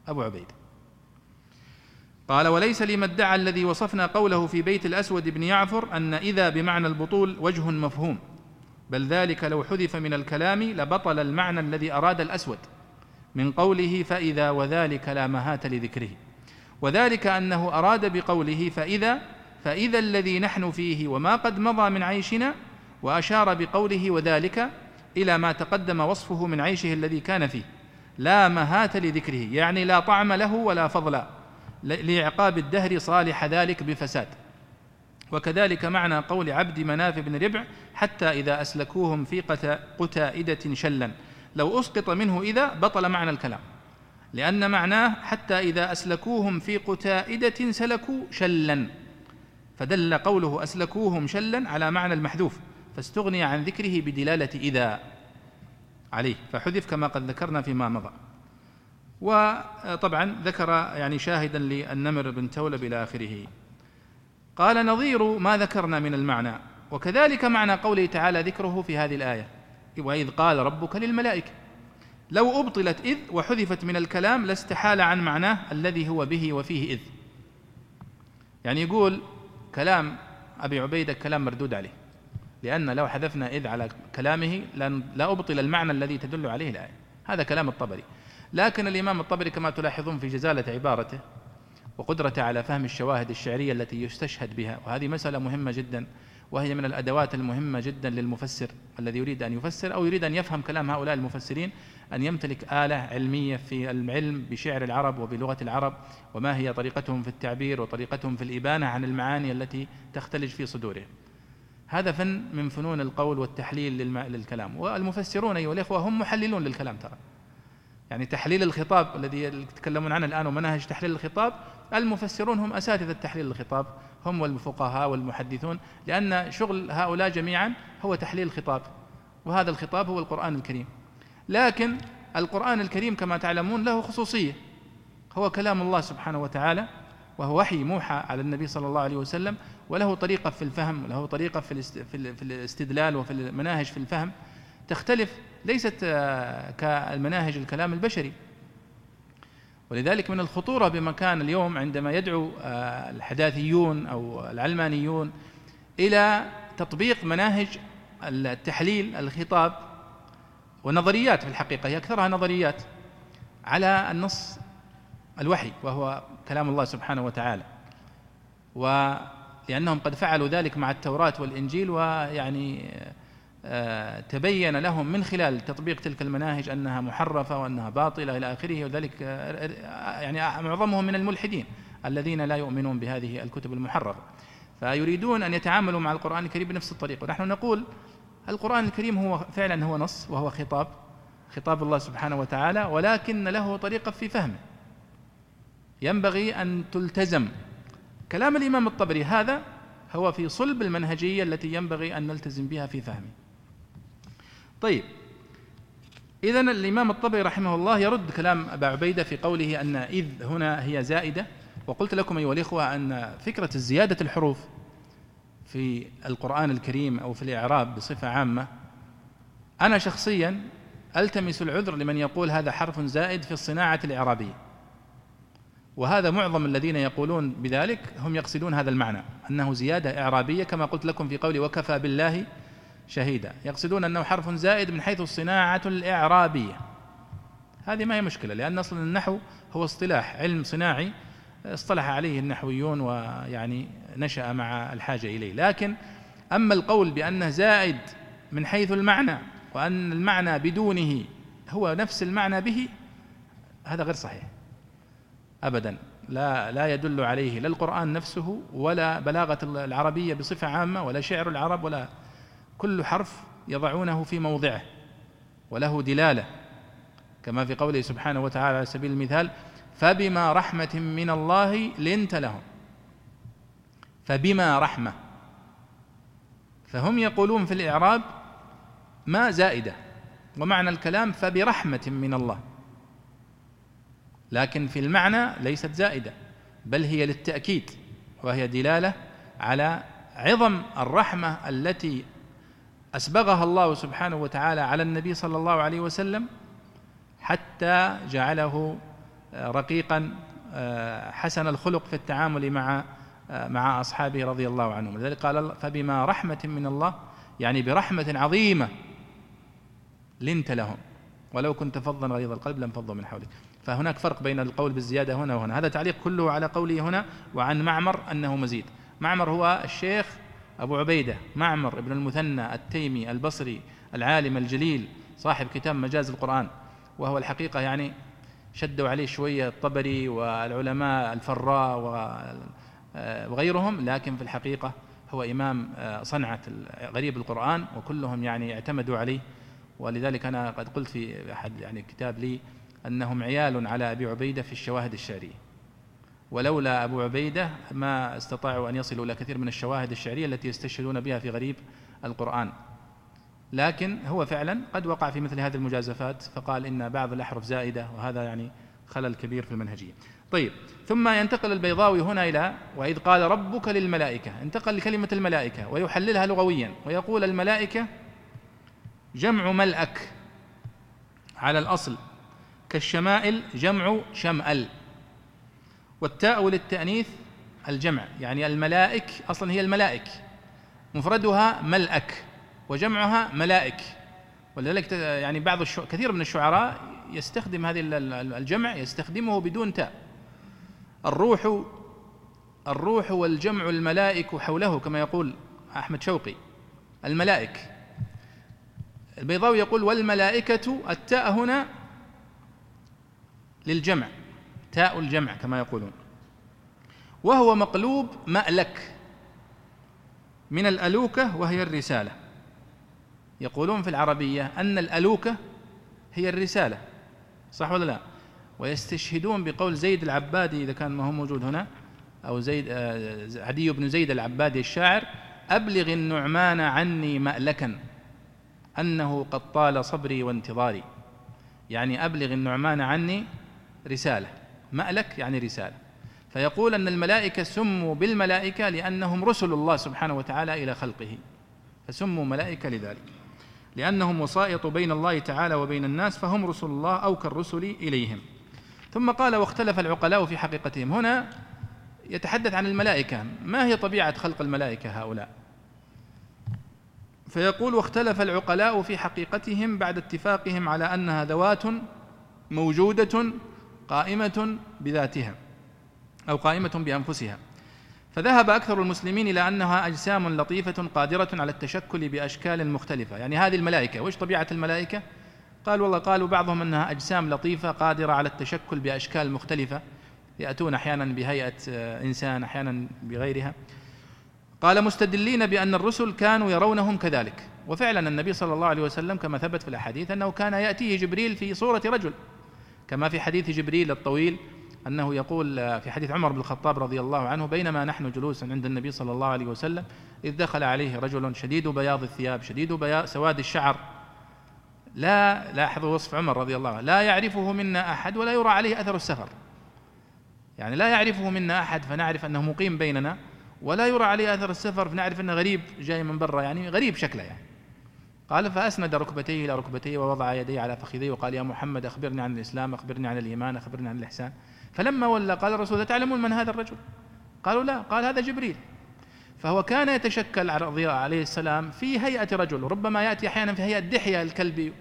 أبو عبيدة. قال وليس لما ادعى الذي وصفنا قوله في بيت الأسود بن يعفر أن إذا بمعنى البطول وجه مفهوم بل ذلك لو حذف من الكلام لبطل المعنى الذي أراد الأسود. من قوله فإذا وذلك لا مهات لذكره. وذلك أنه أراد بقوله فإذا فإذا الذي نحن فيه وما قد مضى من عيشنا وأشار بقوله وذلك إلى ما تقدم وصفه من عيشه الذي كان فيه. لا مهات لذكره يعني لا طعم له ولا فضل لإعقاب الدهر صالح ذلك بفساد وكذلك معنى قول عبد مناف بن ربع حتى إذا أسلكوهم في قتائدة شلا. لو أسقط منه إذا بطل معنى الكلام. لأن معناه حتى إذا أسلكوهم في قتائدة سلكوا شلا. فدل قوله أسلكوهم شلا على معنى المحذوف فاستغني عن ذكره بدلالة إذا عليه. فحذف كما قد ذكرنا فيما مضى. وطبعا ذكر يعني شاهدا للنمر بن تولب إلى آخره. قال نظير ما ذكرنا من المعنى وكذلك معنى قوله تعالى ذكره في هذه الآية. وإذ قال ربك للملائكة لو أبطلت إذ وحذفت من الكلام لاستحال عن معناه الذي هو به وفيه إذ. يعني يقول كلام أبي عبيدة كلام مردود عليه لأن لو حذفنا إذ على كلامه لا أبطل المعنى الذي تدل عليه الآية. هذا كلام الطبري. لكن الإمام الطبري كما تلاحظون في جزالة عبارته وقدرته على فهم الشواهد الشعرية التي يستشهد بها وهذه مسألة مهمة جدا. وهي من الأدوات المهمة جدا للمفسر الذي يريد أن يفسر أو يريد أن يفهم كلام هؤلاء المفسرين أن يمتلك آلة علمية في العلم بشعر العرب وبلغة العرب وما هي طريقتهم في التعبير وطريقتهم في الإبانة عن المعاني التي تختلج في صدورهم. هذا فن من فنون القول والتحليل للكلام. والمفسرون أيها الإخوة هم محللون للكلام ترى. يعني تحليل الخطاب الذي يتكلمون عنه الآن ومناهج تحليل الخطاب المفسرون هم أساتذة تحليل الخطاب هم والفقهاء والمحدثون لأن شغل هؤلاء جميعا هو تحليل الخطاب وهذا الخطاب هو القرآن الكريم. لكن القرآن الكريم كما تعلمون له خصوصية هو كلام الله سبحانه وتعالى وهو وحي موحى على النبي صلى الله عليه وسلم وله طريقة في الفهم وله طريقة في الاستدلال وفي المناهج في الفهم. تختلف ليست آه، كالمناهج الكلام البشري. ولذلك من الخطورة بمكان اليوم عندما يدعو آه، الحداثيون أو العلمانيون إلى تطبيق مناهج التحليل الخطاب ونظريات في الحقيقة. هي أكثرها نظريات على النص الوحي وهو كلام الله سبحانه وتعالى. ولأنهم قد فعلوا ذلك مع التوراة والإنجيل ويعني تبين لهم من خلال تطبيق تلك المناهج أنها محرفة وأنها باطلة إلى آخره وذلك آه، آه، يعني معظمهم من الملحدين الذين لا يؤمنون بهذه الكتب المحرفة. فيريدون أن يتعاملوا مع القرآن الكريم بنفس الطريقة. ونحن نقول القرآن الكريم هو فعلا هو نص وهو خطاب خطاب الله سبحانه وتعالى ولكن له طريقة في فهمه ينبغي أن تلتزم. كلام الإمام الطبري هذا هو في صلب المنهجية التي ينبغي أن نلتزم بها في فهمه. طيب. إذا الإمام الطبري رحمه الله يرد كلام أبا عبيدة في قوله أن إذ هنا هي زائدة وقلت لكم أيها الإخوة أن فكرة الزيادة الحروف في القرآن الكريم أو في الإعراب بصفة عامة أنا شخصيا ألتمس العذر لمن يقول هذا حرف زائد في الصناعة الإعرابية. وهذا معظم الذين يقولون بذلك هم يقصدون هذا المعنى أنه زيادة إعرابية كما قلت لكم في قولي وكفى بالله شهيدا يقصدون أنه حرف زائد من حيث الصناعة الإعرابية. هذه ما هي مشكلة لأن أصلا النحو هو اصطلاح علم صناعي اصطلح عليه النحويون ويعني نشأ مع الحاجة إليه. لكن أما القول بأنه زائد من حيث المعنى وأن المعنى بدونه هو نفس المعنى به هذا غير صحيح. أبدا. لا لا يدل عليه لا القرآن نفسه ولا بلاغة العربية بصفة عامة ولا شعر العرب ولا كل حرف يضعونه في موضعه وله دلالة كما في قوله سبحانه وتعالى على سبيل المثال فبما رحمة من الله لنت لهم. فبما رحمة. فهم يقولون في الإعراب ما زائدة. ومعنى الكلام فبرحمة من الله. لكن في المعنى ليست زائدة بل هي للتأكيد وهي دلالة على عظم الرحمة التي أسبغها الله سبحانه وتعالى على النبي صلى الله عليه وسلم حتى جعله آه، رقيقا آه، حسن الخلق في التعامل مع آه، مع أصحابه رضي الله عنهم. لذلك قال فبما رحمة من الله يعني برحمة عظيمة لنت لهم. ولو كنت فظا غليظ القلب لانفضوا من حولك. فهناك فرق بين القول بالزيادة هنا وهنا. هذا تعليق كله على قوله هنا وعن معمر أنه مزيد. معمر هو الشيخ أبو عبيدة معمر ابن المثنى التيمي البصري العالم الجليل صاحب كتاب مجاز القرآن. وهو الحقيقة يعني شدوا عليه شوية الطبري والعلماء الفراء وغيرهم لكن في الحقيقة هو إمام صنعة غريب القرآن وكلهم يعني اعتمدوا عليه. ولذلك أنا قد قلت في أحد يعني كتاب لي أنهم عيال على أبي عبيدة في الشواهد الشعرية. ولولا أبو عبيدة ما استطاعوا أن يصلوا إلى كثير من الشواهد الشعرية التي يستشهدون بها في غريب القرآن. لكن هو فعلا قد وقع في مثل هذه المجازفات فقال إن بعض الأحرف زائدة وهذا يعني خلل كبير في المنهجية. طيب ثم ينتقل البيضاوي هنا إلى وإذ قال ربك للملائكة انتقل لكلمة الملائكة ويحللها لغويا ويقول الملائكة جمع ملأك على الأصل كالشمائل جمع شمأل. والتاء للتأنيث الجمع يعني الملائك أصلا هي الملائك. مفردها ملأك وجمعها ملائك. ولذلك يعني بعض. كثير من الشعراء يستخدم هذه الجمع يستخدمه بدون تاء. الروح الروح والجمع الملائك حوله كما يقول أحمد شوقي. الملائك. البيضاوي يقول والملائكة التاء هنا للجمع. تاء الجمع كما يقولون. وهو مقلوب مألك من الألوكة وهي الرسالة. يقولون في العربية أن الألوكة هي الرسالة صح ولا لا؟ ويستشهدون بقول زيد العبادي إذا كان ما هو موجود هنا أو زيد آه، عدي بن زيد العبادي الشاعر أبلغ النعمان عني مألكا أنه قد طال صبري وانتظاري. يعني أبلغ النعمان عني رسالة. مألك يعني رسالة. فيقول أن الملائكة سموا بالملائكة لأنهم رسل الله سبحانه وتعالى إلى خلقه. فسموا ملائكة لذلك. لأنهم وسائط بين الله تعالى وبين الناس فهم رسل الله أو كالرسل إليهم. ثم قال واختلف العقلاء في حقيقتهم. هنا يتحدث عن الملائكة. ما هي طبيعة خلق الملائكة هؤلاء؟ فيقول واختلف العقلاء في حقيقتهم بعد اتفاقهم على أنها ذوات موجودة قائمة بذاتها أو قائمة بأنفسها. فذهب أكثر المسلمين إلى أنها أجسام لطيفة قادرة على التشكل بأشكال مختلفة. يعني هذه الملائكة وإيش طبيعة الملائكة؟ قال والله قالوا بعضهم أنها أجسام لطيفة قادرة على التشكل بأشكال مختلفة. يأتون أحيانا بهيئة آه، إنسان أحيانا بغيرها. قال مستدلين بأن الرسل كانوا يرونهم كذلك. وفعلا النبي صلى الله عليه وسلم كما ثبت في الأحاديث أنه كان يأتيه جبريل في صورة رجل. كما في حديث جبريل الطويل أنه يقول في حديث عمر بن الخطاب رضي الله عنه بينما نحن جلوس عند النبي صلى الله عليه وسلم إذ دخل عليه رجل شديد بياض الثياب شديد بياض سواد الشعر. لا لاحظوا وصف عمر رضي الله عنه لا يعرفه منا أحد ولا يرى عليه أثر السفر. يعني لا يعرفه منا أحد فنعرف أنه مقيم بيننا ولا يرى عليه أثر السفر فنعرف أنه غريب جاي من برا يعني غريب شكله يعني. قال فأسند ركبتيه إلى ركبتيه ووضع يديه على فخذيه وقال يا محمد أخبرني عن الإسلام أخبرني عن الإيمان أخبرني عن الإحسان. فلما ولى قال الرسول تعلمون من هذا الرجل؟ قالوا لا. قال هذا جبريل. فهو كان يتشكل عليه السلام في هيئة رجل ربما يأتي أحيانا في هيئة دحية الكلب.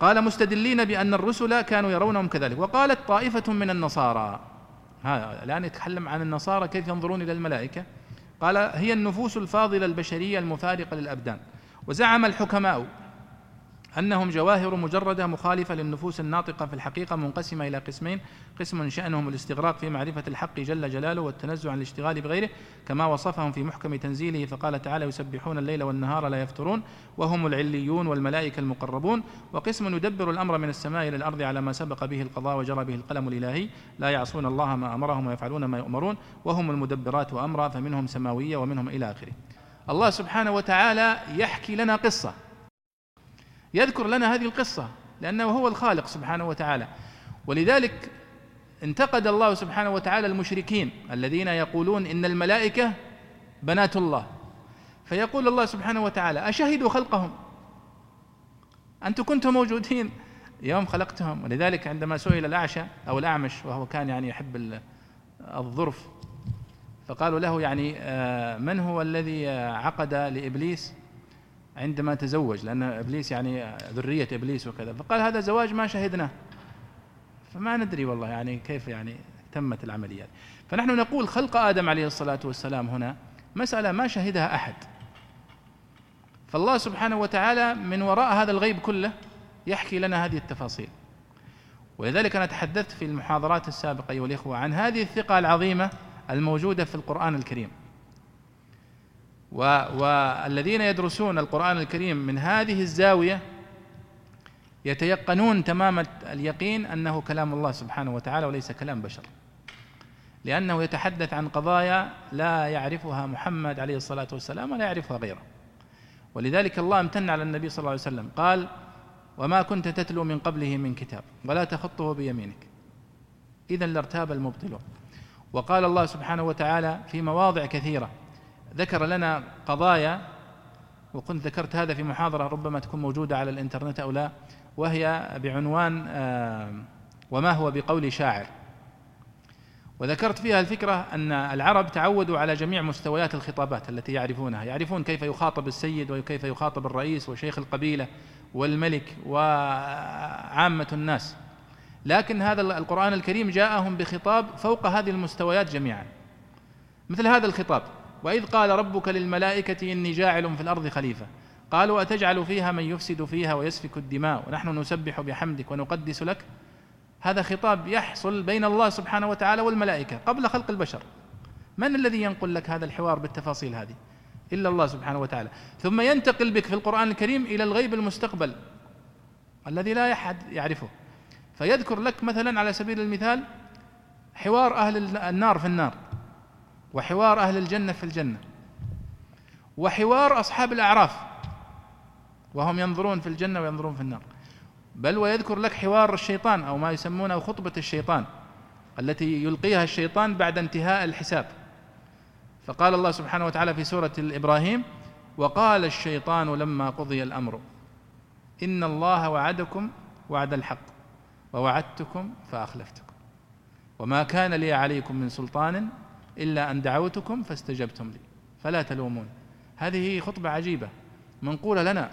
قال مستدلين بأن الرسل كانوا يرونهم كذلك. وقالت طائفة من النصارى هذا الآن يتكلم عن النصارى كيف ينظرون إلى الملائكة. قال هي النفوس الفاضلة البشرية المفارقة للأبدان. وزعم الحكماء أنهم جواهر مجردة مخالفة للنفوس الناطقة في الحقيقة منقسمة إلى قسمين. قسم شأنهم الاستغراق في معرفة الحق جل جلاله والتنزع عن الاشتغال بغيره كما وصفهم في محكم تنزيله فقال تعالى يسبحون الليل والنهار لا يفترون وهم العليون والملائكة المقربون. وقسم يدبر الأمر من السماء إلى الأرض على ما سبق به القضاء وجرى به القلم الإلهي لا يعصون الله ما أمرهم ويفعلون ما يؤمرون وهم المدبرات وأمرا فمنهم سماوية ومنهم إلى آخره. الله سبحانه وتعالى يحكي لنا قصة. يذكر لنا هذه القصة لأنه هو الخالق سبحانه وتعالى. ولذلك انتقد الله سبحانه وتعالى المشركين الذين يقولون إن الملائكة بنات الله. فيقول الله سبحانه وتعالى أشهدوا خلقهم؟ أنتم كنتم موجودين يوم خلقتهم. ولذلك عندما سئل الأعشى أو الأعمش وهو كان يعني يحب الظرف فقالوا له يعني آه، من هو الذي عقد لإبليس عندما تزوج؟ لأن إبليس يعني ذرية إبليس وكذا. فقال هذا زواج ما شهدناه. فما ندري والله يعني كيف يعني تمت العمليات فنحن نقول خلق آدم عليه الصلاة والسلام هنا مسألة ما شهدها أحد. فالله سبحانه وتعالى من وراء هذا الغيب كله يحكي لنا هذه التفاصيل. ولذلك أنا تحدثت في المحاضرات السابقة أيها الإخوة عن هذه الثقة العظيمة الموجودة في القرآن الكريم. والذين يدرسون القرآن الكريم من هذه الزاوية يتيقنون تمام اليقين أنه كلام الله سبحانه وتعالى وليس كلام بشر. لأنه يتحدث عن قضايا لا يعرفها محمد عليه الصلاة والسلام ولا يعرفها غيره. ولذلك الله امتن على النبي صلى الله عليه وسلم قال وما كنت تتلو من قبله من كتاب ولا تخطه بيمينك. إذا لارتاب المبطلون. وقال الله سبحانه وتعالى في مواضع كثيرة. ذكر لنا قضايا وكنت ذكرت هذا في محاضرة ربما تكون موجودة على الإنترنت أو لا وهي بعنوان آه، وما هو بقول شاعر. وذكرت فيها الفكرة أن العرب تعودوا على جميع مستويات الخطابات التي يعرفونها. يعرفون كيف يخاطب السيد وكيف يخاطب الرئيس وشيخ القبيلة والملك وعامة الناس. لكن هذا القرآن الكريم جاءهم بخطاب فوق هذه المستويات جميعا. مثل هذا الخطاب وإذ قال ربك للملائكة إني جاعل في الأرض خليفة. قالوا أتجعل فيها من يفسد فيها ويسفك الدماء؟ ونحن نسبح بحمدك ونقدس لك. هذا خطاب يحصل بين الله سبحانه وتعالى والملائكة قبل خلق البشر. من الذي ينقل لك هذا الحوار بالتفاصيل هذه؟ إلا الله سبحانه وتعالى. ثم ينتقل بك في القرآن الكريم إلى الغيب المستقبل الذي لا أحد يعرفه. فيذكر لك مثلا على سبيل المثال حوار أهل النار في النار وحوار أهل الجنة في الجنة وحوار أصحاب الأعراف وهم ينظرون في الجنة وينظرون في النار. بل ويذكر لك حوار الشيطان أو ما يسمونه خطبة الشيطان التي يلقيها الشيطان بعد انتهاء الحساب. فقال الله سبحانه وتعالى في سورة إبراهيم وقال الشيطان لما قضي الأمر إن الله وعدكم وعد الحق. ووعدتكم فأخلفتكم. وما كان لي عليكم من سلطان إلا أن دعوتكم فاستجبتم لي. فلا تلومون. هذه خطبة عجيبة. منقولة لنا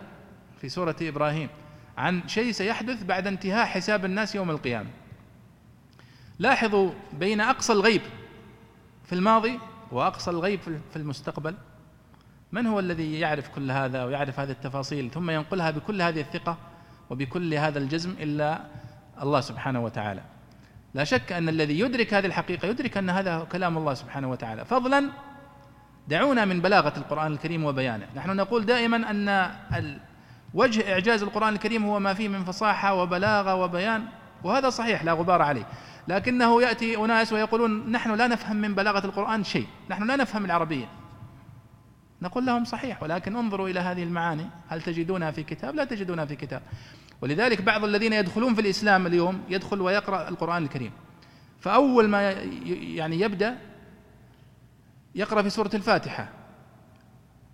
في سورة إبراهيم عن شيء سيحدث بعد انتهاء حساب الناس يوم القيامة. لاحظوا بين أقصى الغيب في الماضي وأقصى الغيب في المستقبل. من هو الذي يعرف كل هذا ويعرف هذه التفاصيل ثم ينقلها بكل هذه الثقة وبكل هذا الجزم إلا الله سبحانه وتعالى. لا شك أن الذي يدرك هذه الحقيقة يدرك أن هذا كلام الله سبحانه وتعالى. فضلا دعونا من بلاغة القرآن الكريم وبيانه. نحن نقول دائما أن وجه إعجاز القرآن الكريم هو ما فيه من فصاحة وبلاغة وبيان وهذا صحيح لا غبار عليه. لكنه يأتي أناس ويقولون نحن لا نفهم من بلاغة القرآن شيء. نحن لا نفهم العربية. نقول لهم صحيح ولكن انظروا إلى هذه المعاني. هل تجدونها في كتاب؟ لا تجدونها في كتاب. ولذلك بعض الذين يدخلون في الإسلام اليوم يدخل ويقرأ القرآن الكريم. فأول ما يعني يبدأ يقرأ في سورة الفاتحة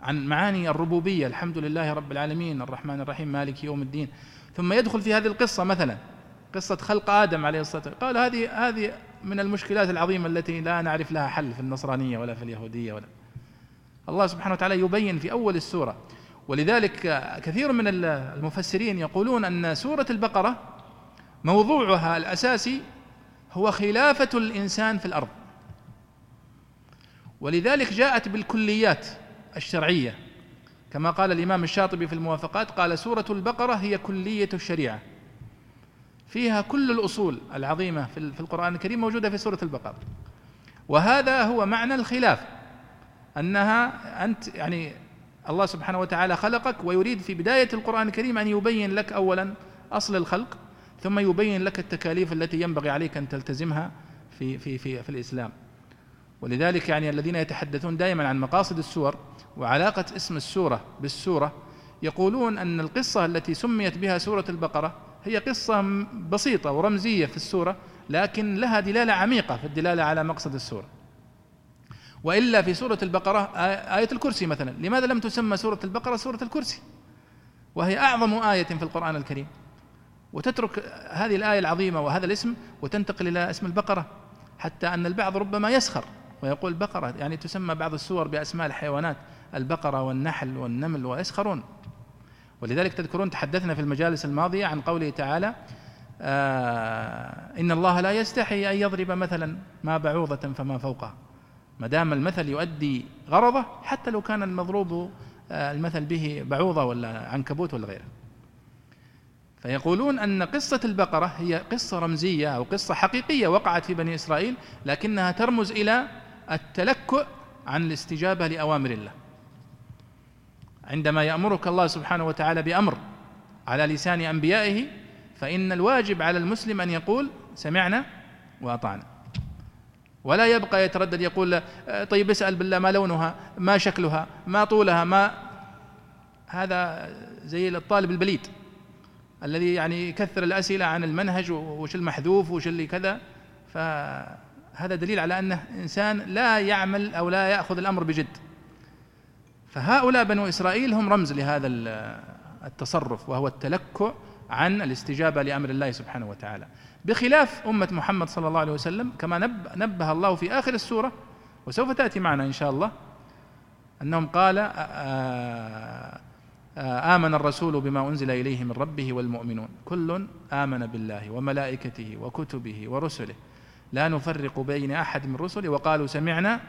عن معاني الربوبية الحمد لله رب العالمين الرحمن الرحيم مالك يوم الدين. ثم يدخل في هذه القصة مثلا قصة خلق آدم عليه الصلاة والسلام. قال هذه هذه من المشكلات العظيمة التي لا نعرف لها حل في النصرانية ولا في اليهودية ولا. الله سبحانه وتعالى يبين في أول السورة ولذلك كثير من المفسرين يقولون أن سورة البقرة موضوعها الأساسي هو خلافة الإنسان في الأرض. ولذلك جاءت بالكليات الشرعية كما قال الإمام الشاطبي في الموافقات قال سورة البقرة هي كلية الشريعة. فيها كل الأصول العظيمة في القرآن الكريم موجودة في سورة البقرة. وهذا هو معنى الخلاف أنها أنت يعني الله سبحانه وتعالى خلقك ويريد في بداية القرآن الكريم أن يبين لك أولا أصل الخلق ثم يبين لك التكاليف التي ينبغي عليك أن تلتزمها في في في, في الإسلام. ولذلك يعني الذين يتحدثون دائما عن مقاصد السور وعلاقة اسم السورة بالسورة يقولون أن القصة التي سميت بها سورة البقرة هي قصة بسيطة ورمزية في السورة لكن لها دلالة عميقة في الدلالة على مقصد السورة. وإلا في سورة البقرة آية الكرسي مثلا. لماذا لم تسمى سورة البقرة سورة الكرسي؟ وهي أعظم آية في القرآن الكريم. وتترك هذه الآية العظيمة وهذا الاسم وتنتقل إلى اسم البقرة حتى أن البعض ربما يسخر ويقول بقرة. يعني تسمى بعض السور بأسماء الحيوانات البقرة والنحل والنمل ويسخرون. ولذلك تذكرون تحدثنا في المجالس الماضية عن قوله تعالى آه إن الله لا يستحي أن يضرب مثلا ما بعوضة فما فوقها. ما دام المثل يؤدي غرضه حتى لو كان المضروب آه المثل به بعوضة ولا عنكبوت ولا غيره. فيقولون أن قصة البقرة هي قصة رمزية أو قصة حقيقية وقعت في بني إسرائيل لكنها ترمز إلى التلكؤ عن الاستجابة لأوامر الله. عندما يأمرك الله سبحانه وتعالى بأمر على لسان أنبيائه فإن الواجب على المسلم أن يقول سمعنا وأطعنا. ولا يبقى يتردد يقول طيب اسأل بالله ما لونها ما شكلها ما طولها ما هذا زي الطالب البليد الذي يعني يكثر الأسئلة عن المنهج وش المحذوف وش اللي كذا. فهذا دليل على أنه إنسان لا يعمل أو لا يأخذ الأمر بجد. فهؤلاء بنو إسرائيل هم رمز لهذا التصرف وهو التلكؤ عن الاستجابة لأمر الله سبحانه وتعالى. بخلاف أمة محمد صلى الله عليه وسلم كما نبه الله في آخر السورة وسوف تأتي معنا إن شاء الله أنهم قال آمن الرسول بما أنزل إليه من ربه والمؤمنون. كل آمن بالله وملائكته وكتبه ورسله. لا نفرق بين أحد من رسله وقالوا سمعنا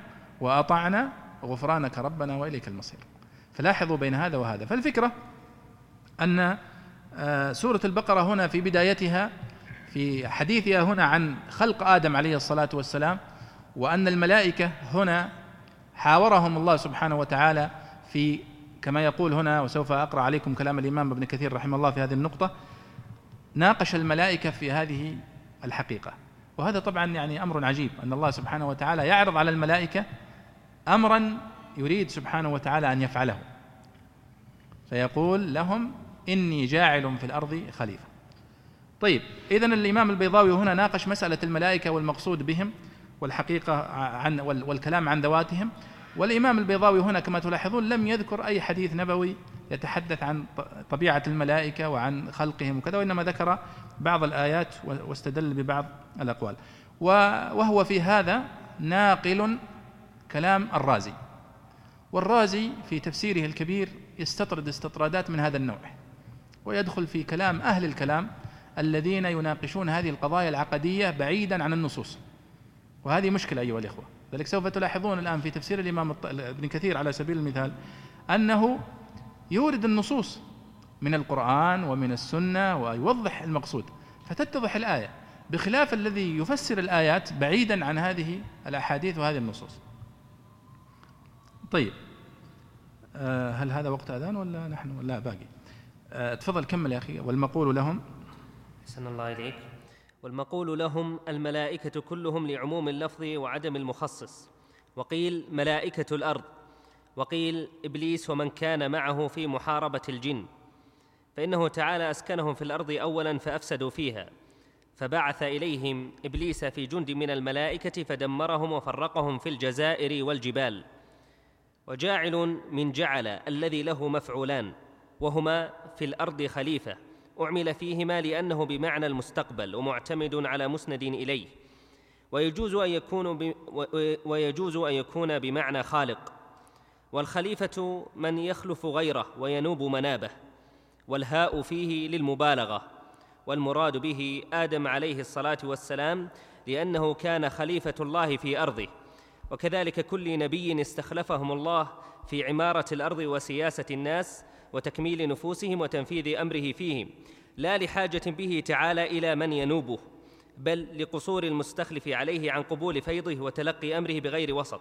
وأطعنا غفرانك ربنا وإليك المصير. فلاحظوا بين هذا وهذا. فالفكرة أن سورة البقرة هنا في بدايتها في حديثها هنا عن خلق آدم عليه الصلاة والسلام وأن الملائكة هنا حاورهم الله سبحانه وتعالى في كما يقول هنا وسوف أقرأ عليكم كلام الإمام ابن كثير رحمه الله في هذه النقطة ناقش الملائكة في هذه الحقيقة. وهذا طبعا يعني أمر عجيب أن الله سبحانه وتعالى يعرض على الملائكة امرا يريد سبحانه وتعالى أن يفعله. فيقول لهم إني جاعل في الأرض خليفة. طيب اذا الإمام البيضاوي هنا ناقش مسألة الملائكة والمقصود بهم والحقيقة عن والكلام عن ذواتهم. والإمام البيضاوي هنا كما تلاحظون لم يذكر أي حديث نبوي يتحدث عن طبيعة الملائكة وعن خلقهم وكذا وإنما ذكر بعض الآيات واستدل ببعض الأقوال. وهو في هذا ناقل كلام الرازي. والرازي في تفسيره الكبير يستطرد استطرادات من هذا النوع ويدخل في كلام أهل الكلام الذين يناقشون هذه القضايا العقدية بعيدا عن النصوص. وهذه مشكلة أيها الإخوة. ذلك سوف تلاحظون الآن في تفسير الإمام ابن كثير على سبيل المثال أنه يورد النصوص من القرآن ومن السنة ويوضح المقصود. فتتضح الآية. بخلاف الذي يفسر الآيات بعيدا عن هذه الأحاديث وهذه النصوص. طيب. آه، هل هذا وقت أذان ولا نحن؟ لا باقي. آه، تفضل كمل يا أخي. والمقول لهم أحسن الله إليك. والمقول لهم الملائكة كلهم لعموم اللفظ وعدم المخصص. وقيل ملائكة الأرض. وقيل إبليس ومن كان معه في محاربة الجن. فإنه تعالى أسكنهم في الأرض أولا فأفسدوا فيها. فبعث إليهم إبليس في جند من الملائكة فدمرهم وفرقهم في الجزائر والجبال. وجاعل من جعل الذي له مفعولان. وهما في الأرض خليفة. أعمل فيهما لأنه بمعنى المستقبل ومعتمد على مسند إليه. ويجوز أن يكون ويجوز أن يكون بمعنى خالق. والخليفة من يخلف غيره وينوب منابه. والهاء فيه للمبالغة. والمراد به آدم عليه الصلاة والسلام لأنه كان خليفة الله في أرضه. وكذلك كل نبي استخلفهم الله في عمارة الأرض وسياسة الناس وتكميل نفوسهم وتنفيذ أمره فيهم لا لحاجة به تعالى إلى من ينوبه بل لقصور المستخلف عليه عن قبول فيضه وتلقي أمره بغير وسط.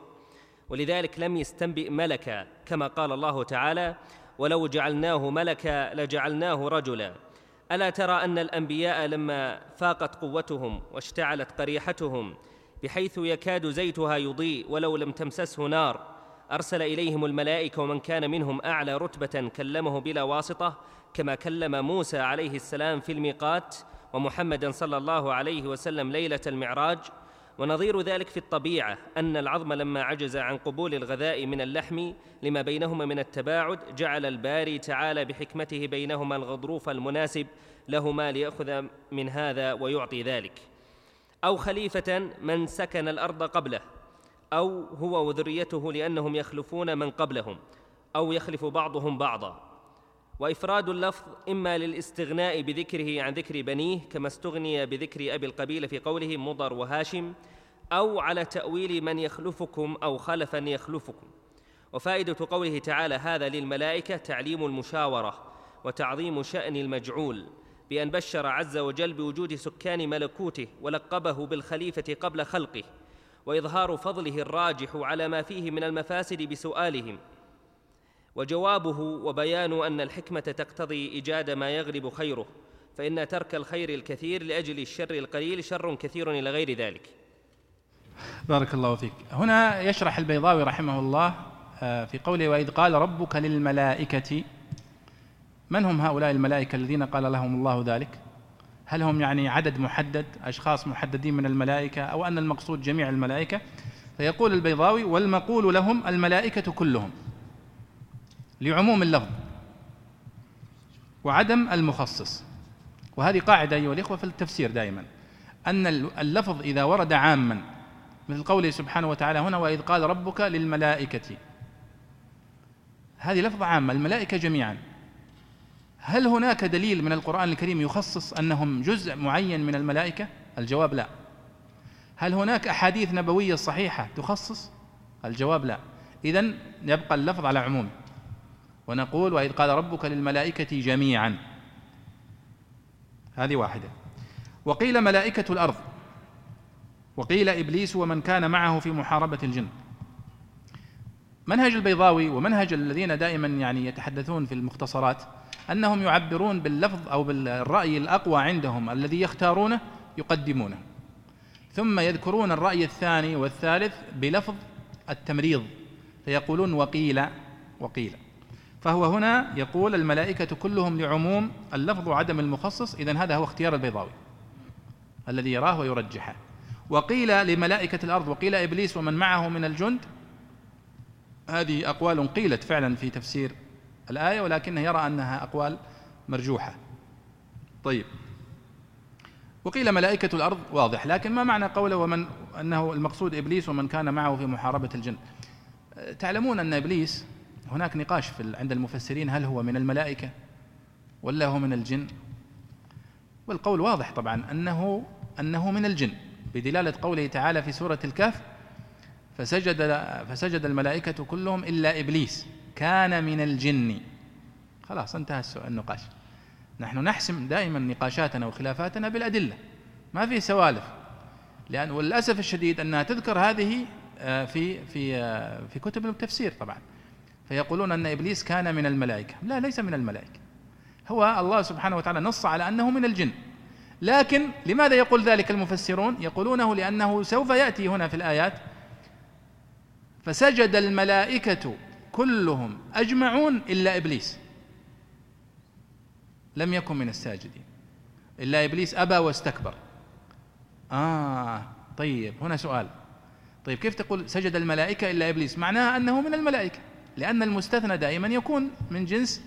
ولذلك لم يستنبئ ملكا كما قال الله تعالى ولو جعلناه ملكا لجعلناه رجلا ألا ترى أن الأنبياء لما فاقت قوتهم واشتعلت قريحتهم بحيث يكاد زيتها يضيء ولو لم تمسسه نار. أرسل إليهم الملائكة ومن كان منهم أعلى رتبة كلمه بلا واسطة كما كلم موسى عليه السلام في الميقات ومحمدا صلى الله عليه وسلم ليلة المعراج. ونظير ذلك في الطبيعة أن العظم لما عجز عن قبول الغذاء من اللحم لما بينهما من التباعد جعل الباري تعالى بحكمته بينهما الغضروف المناسب لهما ليأخذ من هذا ويعطي ذلك. أو خليفة من سكن الأرض قبله أو هو وذريته لأنهم يخلفون من قبلهم أو يخلف بعضهم بعضا. وإفراد اللفظ إما للاستغناء بذكره عن ذكر بنيه كما استغني بذكر أبي القبيلة في قوله مضر وهاشم أو على تأويل من يخلفكم أو خلفا يخلفكم. وفائدة قوله تعالى هذا للملائكة تعليم المشاورة وتعظيم شأن المجعول. بأن بشر عز وجل بوجود سكان ملكوته ولقبه بالخليفة قبل خلقه وإظهار فضله الراجح على ما فيه من المفاسد بسؤالهم. وجوابه وبيان أن الحكمة تقتضي إيجاد ما يغلب خيره فإن ترك الخير الكثير لأجل الشر القليل شر كثير إلى غير ذلك. بارك الله فيك. هنا يشرح البيضاوي رحمه الله آه، في قوله وإذ قال ربك للملائكة من هم هؤلاء الملائكة الذين قال لهم الله ذلك؟ هل هم يعني عدد محدد أشخاص محددين من الملائكة أو أن المقصود جميع الملائكة؟ فيقول البيضاوي والمقول لهم الملائكة كلهم لعموم اللفظ وعدم المخصص. وهذه قاعدة أيها الإخوة في التفسير دائما أن اللفظ إذا ورد عاما مثل قوله سبحانه وتعالى هنا وإذ قال ربك للملائكة. هذه لفظة عامة الملائكة جميعا. هل هناك دليل من القرآن الكريم يخصص أنهم جزء معين من الملائكة؟ الجواب لا. هل هناك أحاديث نبوية صحيحة تخصص؟ الجواب لا. إذن يبقى اللفظ على عمومه ونقول وإذ قال ربك للملائكة جميعا. هذه واحدة. وقيل ملائكة الأرض. وقيل إبليس ومن كان معه في محاربة الجن. منهج البيضاوي ومنهج الذين دائما يعني يتحدثون في المختصرات أنهم يعبرون باللفظ أو بالرأي الأقوى عندهم الذي يختارونه يقدمونه. ثم يذكرون الرأي الثاني والثالث بلفظ التمريض فيقولون وقيل وقيل. فهو هنا يقول الملائكة كلهم لعموم اللفظ وعدم المخصص إذن هذا هو اختيار البيضاوي الذي يراه ويرجحه. وقيل لملائكة الأرض وقيل إبليس ومن معه من الجند هذه أقوال قيلت فعلا في تفسير الآية ولكنه يرى أنها أقوال مرجوحة. طيب. وقيل ملائكة الأرض واضح لكن ما معنى قوله ومن أنه المقصود إبليس ومن كان معه في محاربة الجن؟ تعلمون أن إبليس هناك نقاش في عند المفسرين هل هو من الملائكة ولا هو من الجن؟ والقول واضح طبعا أنه أنه من الجن. بدلالة قوله تعالى في سورة الكهف فسجد فسجد الملائكة كلهم إلا إبليس. كان من الجن. خلاص انتهى النقاش. نحن نحسم دائما نقاشاتنا وخلافاتنا بالأدلة. ما في سوالف. لأن وللأسف الشديد أنها تذكر هذه آه، في في آه، في كتب التفسير طبعا. فيقولون أن إبليس كان من الملائكة. لا ليس من الملائكة. هو الله سبحانه وتعالى نص على أنه من الجن. لكن لماذا يقول ذلك المفسرون؟ يقولونه لأنه سوف يأتي هنا في الآيات. فسجد الملائكة كلهم أجمعون إلا إبليس. لم يكن من الساجدين. إلا إبليس أبى واستكبر. آه طيب هنا سؤال. طيب كيف تقول سجد الملائكة إلا إبليس؟ معناها أنه من الملائكة لأن المستثنى دائما يكون من جنس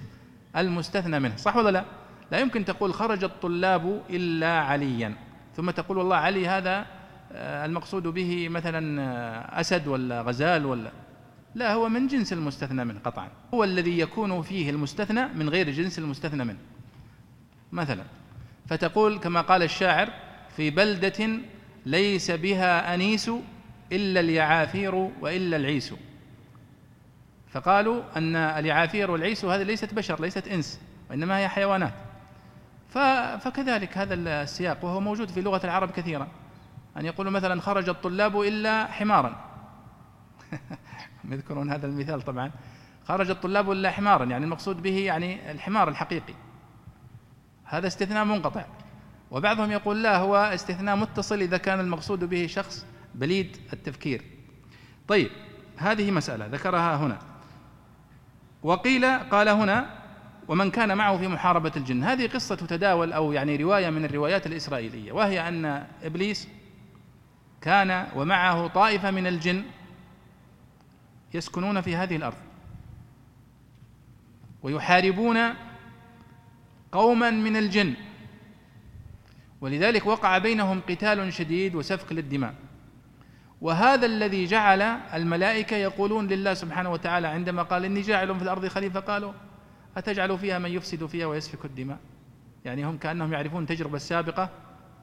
المستثنى منه صح ولا لا؟ لا يمكن تقول خرج الطلاب إلا عليا. ثم تقول والله علي هذا آه، المقصود به مثلا آه، أسد ولا غزال ولا لا هو من جنس المستثنى منه قطعا. هو الذي يكون فيه المستثنى من غير جنس المستثنى منه. مثلا فتقول كما قال الشاعر في بلدة ليس بها أنيس إلا اليعافير وإلا العيس. فقالوا أن اليعافير والعيس هذه ليست بشر ليست إنس وإنما هي حيوانات. فكذلك هذا السياق وهو موجود في لغة العرب كثيرا. أن يقولوا مثلا خرج الطلاب إلا حمارا. (laughs) يذكرون هذا المثال طبعا. خرج الطلاب إلا حمارا يعني المقصود به يعني الحمار الحقيقي. هذا استثناء منقطع. وبعضهم يقول لا هو استثناء متصل إذا كان المقصود به شخص بليد التفكير. طيب هذه مسألة ذكرها هنا. وقيل قال هنا ومن كان معه في محاربة الجن هذه قصة تداول أو يعني رواية من الروايات الإسرائيلية. وهي أن إبليس كان ومعه طائفة من الجن يسكنون في هذه الأرض. ويحاربون قوما من الجن. ولذلك وقع بينهم قتال شديد وسفك للدماء. وهذا الذي جعل الملائكة يقولون لله سبحانه وتعالى عندما قال إني جاعل في الأرض خليفة قالوا أتجعل فيها من يفسد فيها ويسفك الدماء؟ يعني هم كأنهم يعرفون التجربة السابقة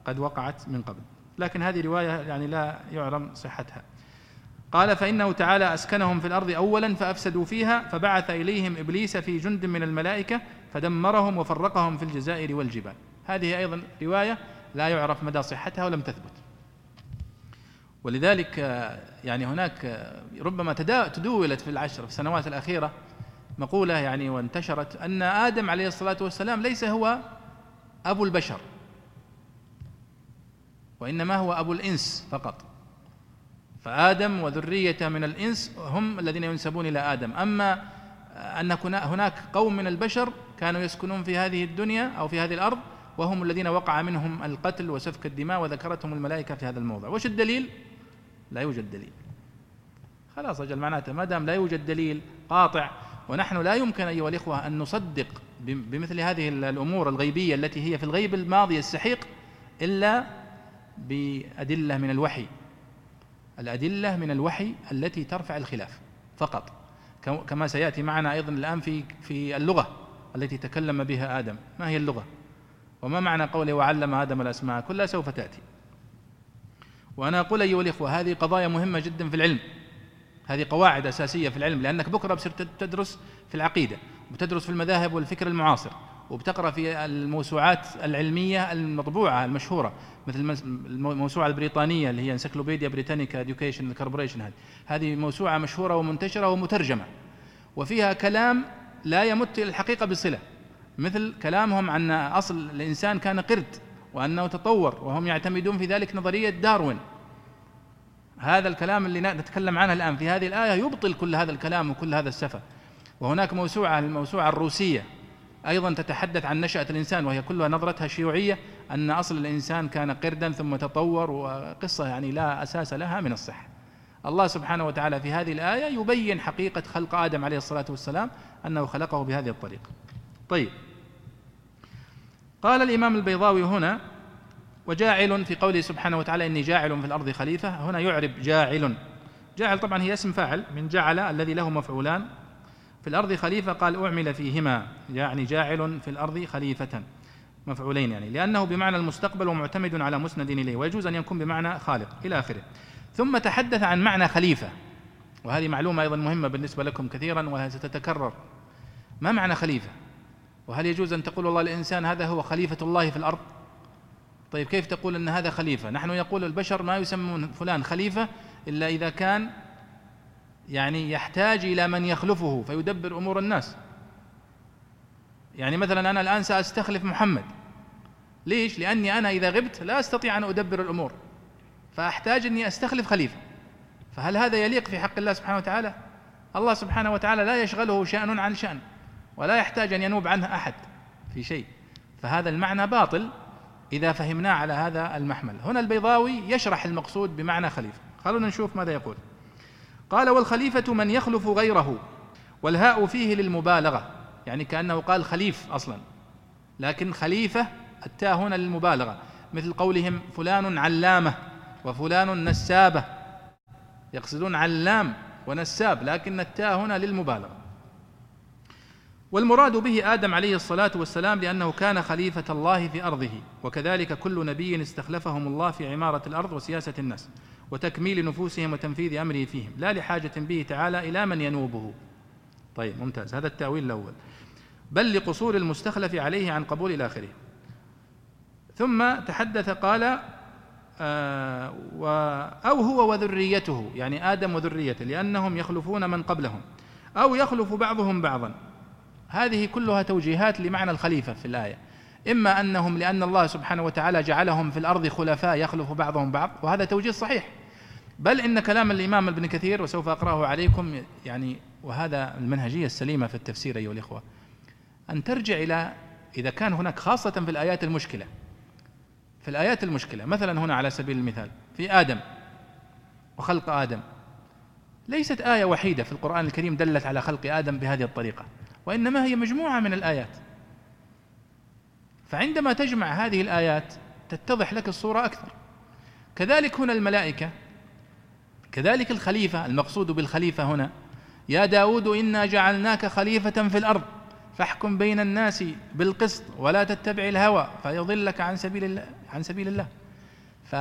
قد وقعت من قبل. لكن هذه رواية يعني لا يعلم صحتها. قال فإنه تعالى أسكنهم في الأرض أولا فأفسدوا فيها فبعث إليهم إبليس في جند من الملائكة فدمرهم وفرقهم في الجزائر والجبال. هذه أيضا رواية لا يعرف مدى صحتها ولم تثبت. ولذلك يعني هناك ربما تداولت في العشر في السنوات الأخيرة مقولة يعني وانتشرت أن آدم عليه الصلاة والسلام ليس هو أبو البشر وإنما هو أبو الإنس فقط. فآدم وذريته من الإنس هم الذين ينسبون إلى آدم. أما أن هناك قوم من البشر كانوا يسكنون في هذه الدنيا أو في هذه الأرض وهم الذين وقع منهم القتل وسفك الدماء وذكرتهم الملائكة في هذا الموضع. وش الدليل؟ لا يوجد دليل. خلاص أجل معناته ما دام لا يوجد دليل قاطع ونحن لا يمكن أيها الإخوة أن نصدق بمثل هذه الأمور الغيبية التي هي في الغيب الماضي السحيق إلا بأدلة من الوحي. الأدلة من الوحي التي ترفع الخلاف فقط. كما سيأتي معنا أيضا الآن في في اللغة التي تكلم بها آدم. ما هي اللغة؟ وما معنى قوله وعلم آدم الأسماء؟ كلها سوف تأتي. وأنا أقول أيها الإخوة هذه قضايا مهمة جدا في العلم. هذه قواعد أساسية في العلم لأنك بكرة بصير تدرس في العقيدة وتدرس في المذاهب والفكر المعاصر. وبتقرأ في الموسوعات العلمية المطبوعة المشهورة مثل الموسوعة البريطانية اللي هي Encyclopaedia Britannica Education Corporation هذه. هذه موسوعة مشهورة ومنتشرة ومترجمة. وفيها كلام لا يمت إلى الحقيقة بصلة مثل كلامهم عن أصل الإنسان كان قرد وأنه تطور وهم يعتمدون في ذلك نظرية داروين. هذا الكلام اللي نتكلم عنه الآن في هذه الآية يبطل كل هذا الكلام وكل هذا السفة. وهناك موسوعة الموسوعة الروسية. أيضا تتحدث عن نشأة الإنسان وهي كلها نظرتها شيوعية أن أصل الإنسان كان قردا ثم تطور وقصة يعني لا أساس لها من الصحة. الله سبحانه وتعالى في هذه الآية يبين حقيقة خلق آدم عليه الصلاة والسلام أنه خلقه بهذه الطريقة. طيب. قال الإمام البيضاوي هنا وجاعل في قوله سبحانه وتعالى إني جاعل في الأرض خليفة. هنا يعرب جاعل. جاعل طبعا هي اسم فاعل من جعل الذي له مفعولان. في الأرض خليفة قال أعمل فيهما يعني جاعل في الأرض خليفة مفعولين يعني لأنه بمعنى المستقبل ومعتمد على مسند إليه ويجوز أن يكون بمعنى خالق إلى آخره. ثم تحدث عن معنى خليفة وهذه معلومة أيضا مهمة بالنسبة لكم كثيرا وهي ستتكرر ما معنى خليفة؟ وهل يجوز أن تقول والله الإنسان هذا هو خليفة الله في الأرض؟ طيب كيف تقول أن هذا خليفة؟ نحن يقول البشر ما يسمون فلان خليفة إلا إذا كان يعني يحتاج إلى من يخلفه فيدبر أمور الناس. يعني مثلا أنا الآن سأستخلف محمد. ليش؟ لأني أنا إذا غبت لا أستطيع أن أدبر الأمور. فأحتاج أني أستخلف خليفة. فهل هذا يليق في حق الله سبحانه وتعالى؟ الله سبحانه وتعالى لا يشغله شأن عن شأن ولا يحتاج أن ينوب عنه أحد في شيء. فهذا المعنى باطل إذا فهمناه على هذا المحمل. هنا البيضاوي يشرح المقصود بمعنى خليفة. خلونا نشوف ماذا يقول. قال والخليفة من يخلف غيره والهاء فيه للمبالغة يعني كأنه قال خليف أصلا لكن خليفة التاء هنا للمبالغة مثل قولهم فلان علامة وفلان نسابة يقصدون علام ونساب لكن التاء هنا للمبالغة. والمراد به آدم عليه الصلاة والسلام لأنه كان خليفة الله في أرضه وكذلك كل نبي استخلفهم الله في عمارة الأرض وسياسة الناس وتكميل نفوسهم وتنفيذ أمره فيهم لا لحاجة به تعالى إلى من ينوبه. طيب ممتاز. هذا التأويل الأول. بل لقصور المستخلف عليه عن قبول إلى آخره ثم تحدث قال آه و أو هو وذريته يعني آدم وذريته لأنهم يخلفون من قبلهم أو يخلف بعضهم بعضا. هذه كلها توجيهات لمعنى الخليفة في الآية. إما أنهم لأن الله سبحانه وتعالى جعلهم في الأرض خلفاء يخلف بعضهم بعض وهذا توجيه صحيح. بل إن كلام الإمام ابن كثير وسوف أقرأه عليكم يعني وهذا المنهجية السليمة في التفسير أيها الإخوة. أن ترجع إلى إذا كان هناك خاصة في الآيات المشكلة. في الآيات المشكلة مثلا هنا على سبيل المثال في آدم وخلق آدم. ليست آية وحيدة في القرآن الكريم دلت على خلق آدم بهذه الطريقة. وإنما هي مجموعة من الآيات. فعندما تجمع هذه الآيات تتضح لك الصورة أكثر. كذلك هنا الملائكة كذلك الخليفة المقصود بالخليفة هنا يا داود إنا جعلناك خليفة في الأرض فاحكم بين الناس بالقسط ولا تتبع الهوى فيضلك عن سبيل الله عن سبيل الله. ف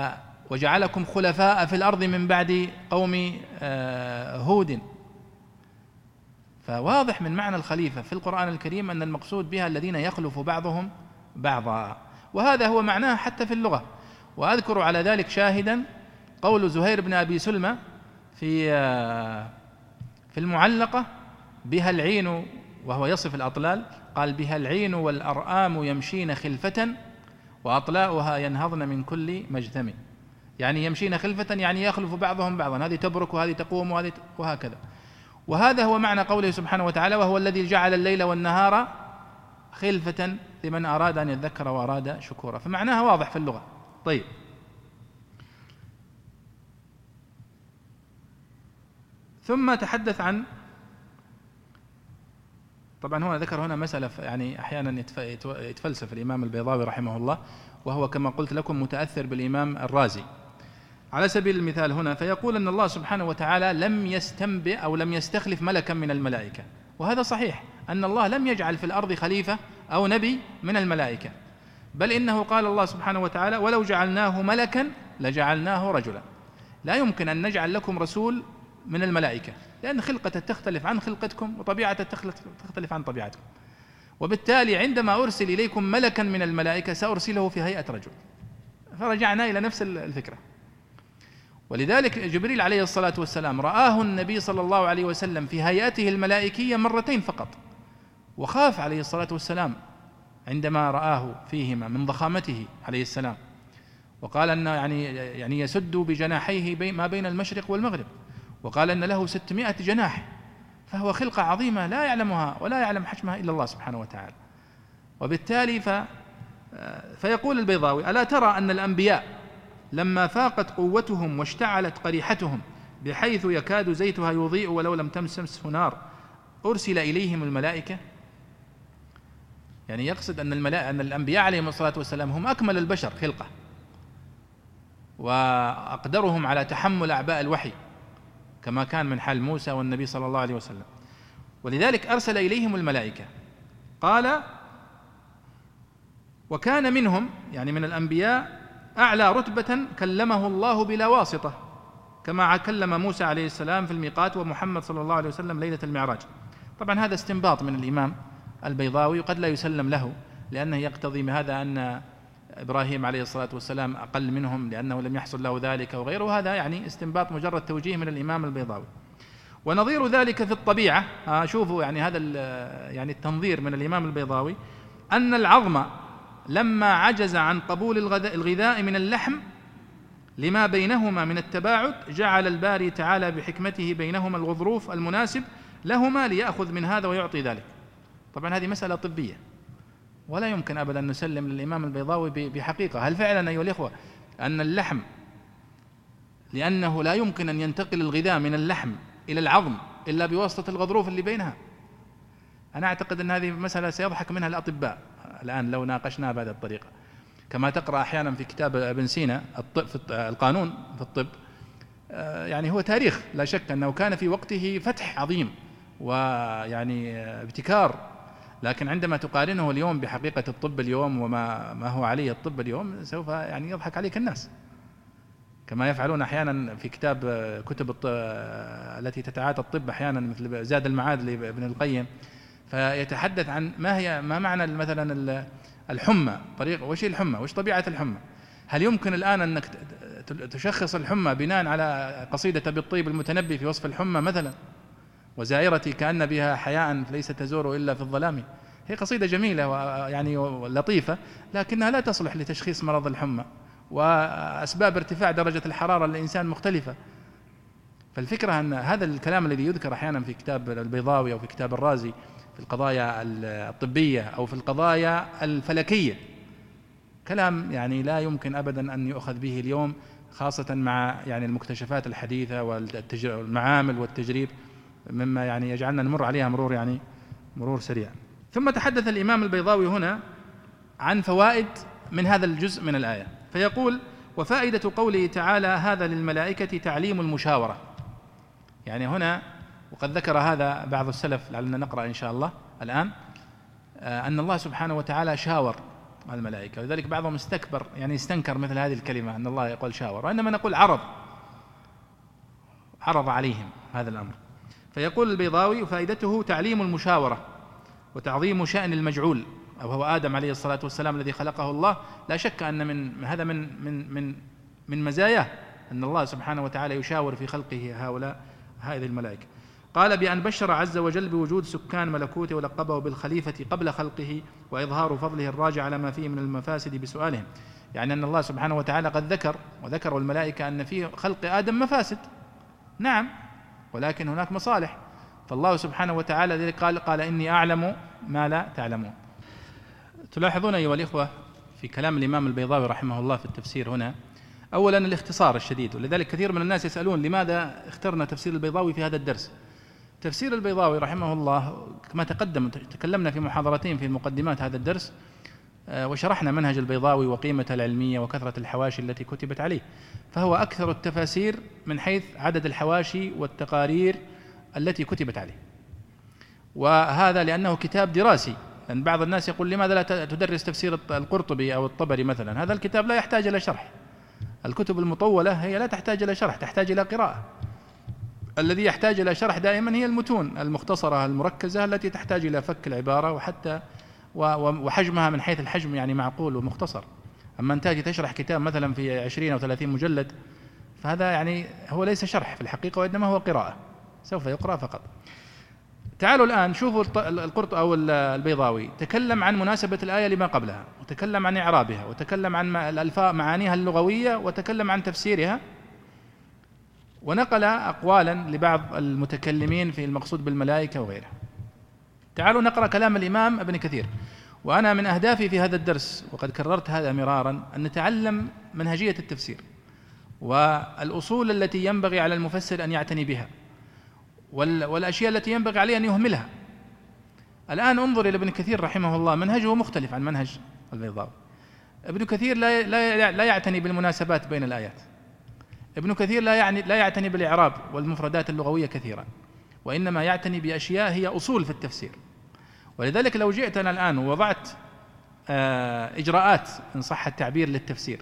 وجعلكم خلفاء في الأرض من بعد قوم آه، هود. فواضح من معنى الخليفة في القرآن الكريم أن المقصود بها الذين يخلف بعضهم بعضا وهذا هو معناه حتى في اللغة. وأذكر على ذلك شاهدا قول زهير بن أبي سلمة في في المعلقة بها العين وهو يصف الأطلال قال بها العين والأرآم يمشين خلفة وأطلاؤها ينهضن من كل مجتم يعني يمشين خلفة يعني يخلف بعضهم بعضا. هذه تبرك وهذه تقوم وهذه وهكذا. وهذا هو معنى قوله سبحانه وتعالى وهو الذي جعل الليل والنهار خلفة لمن أراد أن يذكر وأراد شكورا. فمعناها واضح في اللغة. طيب. ثم تحدث عن طبعا هنا ذكر هنا مسألة يعني أحيانا يتفلسف الإمام البيضاوي رحمه الله وهو كما قلت لكم متأثر بالإمام الرازي. على سبيل المثال هنا فيقول أن الله سبحانه وتعالى لم يستنبئ أو لم يستخلف ملكا من الملائكة. وهذا صحيح أن الله لم يجعل في الأرض خليفة أو نبي من الملائكة. بل إنه قال الله سبحانه وتعالى ولو جعلناه ملكا لجعلناه رجلا. لا يمكن أن نجعل لكم رسول من الملائكة لأن خلقته تختلف عن خلقتكم وطبيعته تختلف عن طبيعتكم. وبالتالي عندما أرسل إليكم ملكا من الملائكة سأرسله في هيئة رجل. فرجعنا إلى نفس الفكرة. ولذلك جبريل عليه الصلاة والسلام رآه النبي صلى الله عليه وسلم في هيئته الملائكية مرتين فقط وخاف عليه الصلاة والسلام عندما رآه فيهما من ضخامته عليه السلام وقال أن يعني يعني يسد بجناحيه ما بين المشرق والمغرب وقال أن له ستمائة جناح فهو خلقة عظيمة لا يعلمها ولا يعلم حجمها إلا الله سبحانه وتعالى. وبالتالي ف فيقول البيضاوي ألا ترى أن الأنبياء لما فاقت قوتهم واشتعلت قريحتهم بحيث يكاد زيتها يضيء ولو لم تمسسه نار. أرسل إليهم الملائكة. يعني يقصد أن الملائكة أن الأنبياء عليهم الصلاة والسلام هم أكمل البشر خلقة. وأقدرهم على تحمل أعباء الوحي كما كان من حال موسى والنبي صلى الله عليه وسلم. ولذلك أرسل إليهم الملائكة. قال وكان منهم يعني من الأنبياء أعلى رتبة كلمه الله بلا واسطة كما كلم موسى عليه السلام في الميقات ومحمد صلى الله عليه وسلم ليلة المعراج. طبعا هذا استنباط من الإمام البيضاوي وقد لا يسلم له لأنه يقتضي بهذا أن إبراهيم عليه الصلاة والسلام أقل منهم لأنه لم يحصل له ذلك وغيره. هذا يعني استنباط مجرد توجيه من الإمام البيضاوي. ونظير ذلك في الطبيعة شوفوا يعني هذا يعني التنظير من الإمام البيضاوي أن العظم لما عجز عن قبول الغذاء من اللحم لما بينهما من التباعد جعل الباري تعالى بحكمته بينهما الغضروف المناسب لهما ليأخذ من هذا ويعطي ذلك. طبعا هذه مسألة طبية. ولا يمكن أبدا أن نسلم للإمام البيضاوي بحقيقة. هل فعلا أيها الإخوة أن اللحم لأنه لا يمكن أن ينتقل الغذاء من اللحم إلى العظم إلا بواسطة الغضروف اللي بينها؟ أنا أعتقد أن هذه مسألة سيضحك منها الأطباء. الآن لو ناقشناها بهذه الطريقة. كما تقرأ أحيانا في كتاب ابن سينا في القانون في الطب آه، يعني هو تاريخ. لا شك أنه كان في وقته فتح عظيم ويعني ابتكار. لكن عندما تقارنه اليوم بحقيقة الطب اليوم وما ما هو عليه الطب اليوم سوف يعني يضحك عليك الناس. كما يفعلون أحيانا في كتاب كتب الطب التي تتعاطى الطب أحيانا مثل زاد المعاد لابن القيم. فيتحدث عن ما هي ما معنى مثلا الحمى طريقه وش الحمى؟ وش طبيعة الحمى؟ هل يمكن الآن أنك تشخص الحمى بناء على قصيدة بالطيب المتنبي في وصف الحمى مثلا؟ وزائرتي كأن بها حياء ليس تزور إلا في الظلام. هي قصيدة جميلة ويعني لطيفة لكنها لا تصلح لتشخيص مرض الحمى وأسباب ارتفاع درجة الحرارة للإنسان مختلفة. فالفكرة أن هذا الكلام الذي يذكر أحيانا في كتاب البيضاوي أو في كتاب الرازي القضايا الطبية أو في القضايا الفلكية. كلام يعني لا يمكن أبدا أن يؤخذ به اليوم خاصة مع يعني المكتشفات الحديثة والمعامل والتجريب مما يعني يجعلنا نمر عليها مرور يعني مرور سريع. ثم تحدث الإمام البيضاوي هنا عن فوائد من هذا الجزء من الآية. فيقول وفائدة قوله تعالى هذا للملائكة تعليم المشاورة. يعني هنا وقد ذكر هذا بعض السلف لعلنا نقرأ إن شاء الله الآن آه، أن الله سبحانه وتعالى شاور الملائكة ولذلك بعضهم استكبر يعني استنكر مثل هذه الكلمة أن الله يقول شاور وإنما نقول عرض عرض عليهم هذا الأمر. فيقول البيضاوي فائدته تعليم المشاورة وتعظيم شأن المجعول. أو هو آدم عليه الصلاة والسلام الذي خلقه الله. لا شك أن من هذا من من من من مزاياه أن الله سبحانه وتعالى يشاور في خلقه هؤلاء هذه الملائكة. قال بأن بشر عز وجل بوجود سكان ملكوته ولقبه بالخليفة قبل خلقه وإظهار فضله الراجع على ما فيه من المفاسد بسؤالهم. يعني أن الله سبحانه وتعالى قد ذكر وذكر الملائكة أن في خلق آدم مفاسد. نعم ولكن هناك مصالح. فالله سبحانه وتعالى ذلك قال قال إني أعلم ما لا تعلمون. تلاحظون أيها الإخوة في كلام الإمام البيضاوي رحمه الله في التفسير هنا أولا الاختصار الشديد ولذلك كثير من الناس يسألون لماذا اخترنا تفسير البيضاوي في هذا الدرس. تفسير البيضاوي رحمه الله كما تقدم تكلمنا في محاضرتين في مقدمات هذا الدرس آه، وشرحنا منهج البيضاوي وقيمة العلمية وكثرة الحواشي التي كتبت عليه. فهو أكثر التفاسير من حيث عدد الحواشي والتقارير التي كتبت عليه. وهذا لأنه كتاب دراسي. لأن بعض الناس يقول لماذا لا تدرس تفسير القرطبي أو الطبري مثلا؟ هذا الكتاب لا يحتاج إلى شرح. الكتب المطولة هي لا تحتاج إلى شرح تحتاج إلى قراءة. الذي يحتاج إلى شرح دائما هي المتون المختصرة المركزة التي تحتاج إلى فك العبارة وحتى وحجمها من حيث الحجم يعني معقول ومختصر. أما أن تأتي تشرح كتاب مثلا في عشرين أو ثلاثين مجلد فهذا يعني هو ليس شرح في الحقيقة وإنما هو قراءة سوف يقرأ فقط. تعالوا الآن شوفوا القرط أو البيضاوي. تكلم عن مناسبة الآية لما قبلها وتكلم عن إعرابها وتكلم عن الألفاظ معانيها اللغوية وتكلم عن تفسيرها. ونقل أقوالا لبعض المتكلمين في المقصود بالملائكة وغيرها تعالوا نقرأ كلام الإمام ابن كثير. وأنا من أهدافي في هذا الدرس وقد كررت هذا مرارا أن نتعلم منهجية التفسير والأصول التي ينبغي على المفسر أن يعتني بها والأشياء التي ينبغي عليه أن يهملها. الآن انظر إلى ابن كثير رحمه الله. منهجه مختلف عن منهج البيضاوي. ابن كثير لا لا يعتني بالمناسبات بين الآيات. ابن كثير لا يعني لا يعتني بالإعراب والمفردات اللغوية كثيرا وإنما يعتني بأشياء هي أصول في التفسير. ولذلك لو جئت أنا الآن ووضعت آه، إجراءات إن صح التعبير للتفسير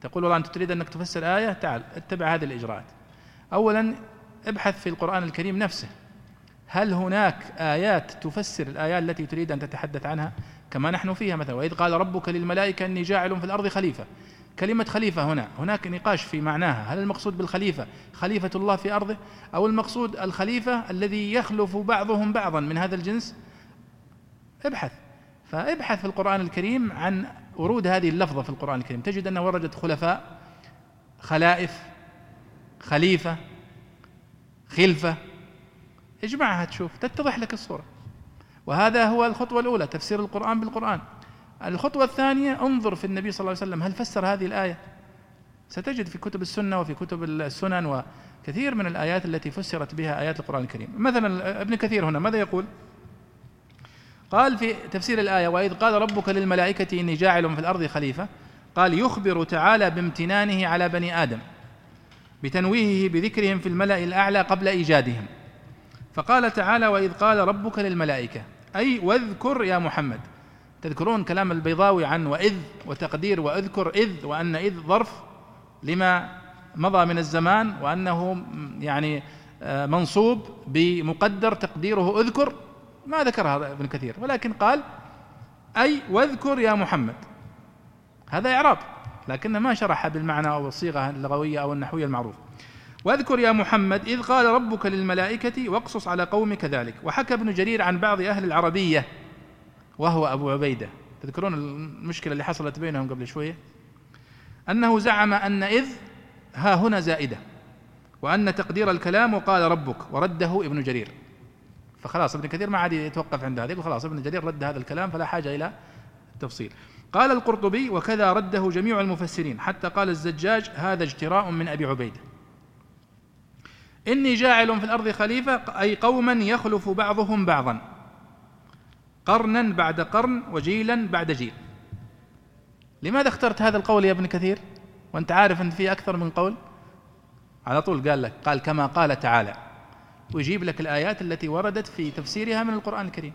تقول والله أنت تريد أنك تفسر آية؟ تعال اتبع هذه الإجراءات. أولا ابحث في القرآن الكريم نفسه. هل هناك آيات تفسر الآيات التي تريد أن تتحدث عنها؟ كما نحن فيها مثلا وإذ قال ربك للملائكة إني جاعل في الأرض خليفة. كلمة خليفة هنا. هناك نقاش في معناها. هل المقصود بالخليفة خليفة الله في أرضه أو المقصود الخليفة الذي يخلف بعضهم بعضا من هذا الجنس؟ ابحث. فابحث في القرآن الكريم عن ورود هذه اللفظة في القرآن الكريم. تجد أنها وردت خلفاء خلائف خليفة خلفة. اجمعها تشوف. تتضح لك الصورة. وهذا هو الخطوة الأولى تفسير القرآن بالقرآن. الخطوة الثانية انظر في النبي صلى الله عليه وسلم هل فسر هذه الآية؟ ستجد في كتب السنة وفي كتب السنن وكثير من الآيات التي فسرت بها آيات القرآن الكريم. مثلا ابن كثير هنا ماذا يقول؟ قال في تفسير الآية وإذ قال ربك للملائكة إني جاعل في الأرض خليفة قال يخبر تعالى بامتنانه على بني آدم بتنويهه بذكرهم في الملأ الأعلى قبل إيجادهم. فقال تعالى وإذ قال ربك للملائكة أي واذكر يا محمد. تذكرون كلام البيضاوي عن وإذ وتقدير وأذكر إذ وأن إذ ظرف لما مضى من الزمان وأنه يعني آه، منصوب بمقدر تقديره أذكر. ما ذكر هذا ابن كثير ولكن قال أي واذكر يا محمد. هذا إعراب لكنه ما شرح بالمعنى أو الصيغة اللغوية أو النحوية المعروفة واذكر يا محمد إذ قال ربك للملائكة واقصص على قومك ذلك. وحكى ابن جرير عن بعض أهل العربية وهو أبو عبيدة. تذكرون المشكلة اللي حصلت بينهم قبل شوية؟ أنه زعم أن إذ ها هنا زائدة وأن تقدير الكلام وقال ربك ورده ابن جرير. فخلاص ابن كثير ما عاد يتوقف عند يقول خلاص ابن جرير رد هذا الكلام فلا حاجة إلى التفصيل. قال القرطبي وكذا رده جميع المفسرين حتى قال الزجاج هذا اجتراء من أبي عبيدة. إني جاعل في الأرض خليفة أي قوما يخلف بعضهم بعضا. قرنا بعد قرن وجيلا بعد جيل. لماذا اخترت هذا القول يا ابن كثير؟ وأنت عارف أن في أكثر من قول؟ على طول قال لك قال كما قال تعالى ويجيب لك الآيات التي وردت في تفسيرها من القرآن الكريم.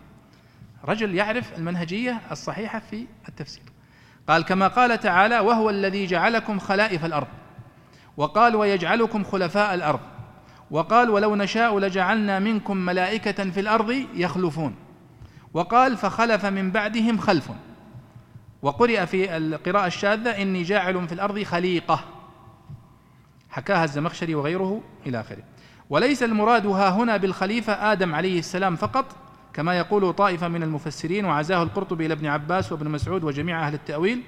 رجل يعرف المنهجية الصحيحة في التفسير. قال كما قال تعالى وهو الذي جعلكم خلائف الأرض وقال ويجعلكم خلفاء الأرض وقال ولو نشاء لجعلنا منكم ملائكة في الأرض يخلفون. وقال فخلف من بعدهم خلف. وقرئ في القراءة الشاذة إني جاعل في الأرض خليقة. حكاها الزمخشري وغيره إلى آخره. وليس المراد ها هنا بالخليفة آدم عليه السلام فقط كما يقول طائفة من المفسرين وعزاه القرطبي إلى ابن عباس وابن مسعود وجميع أهل التأويل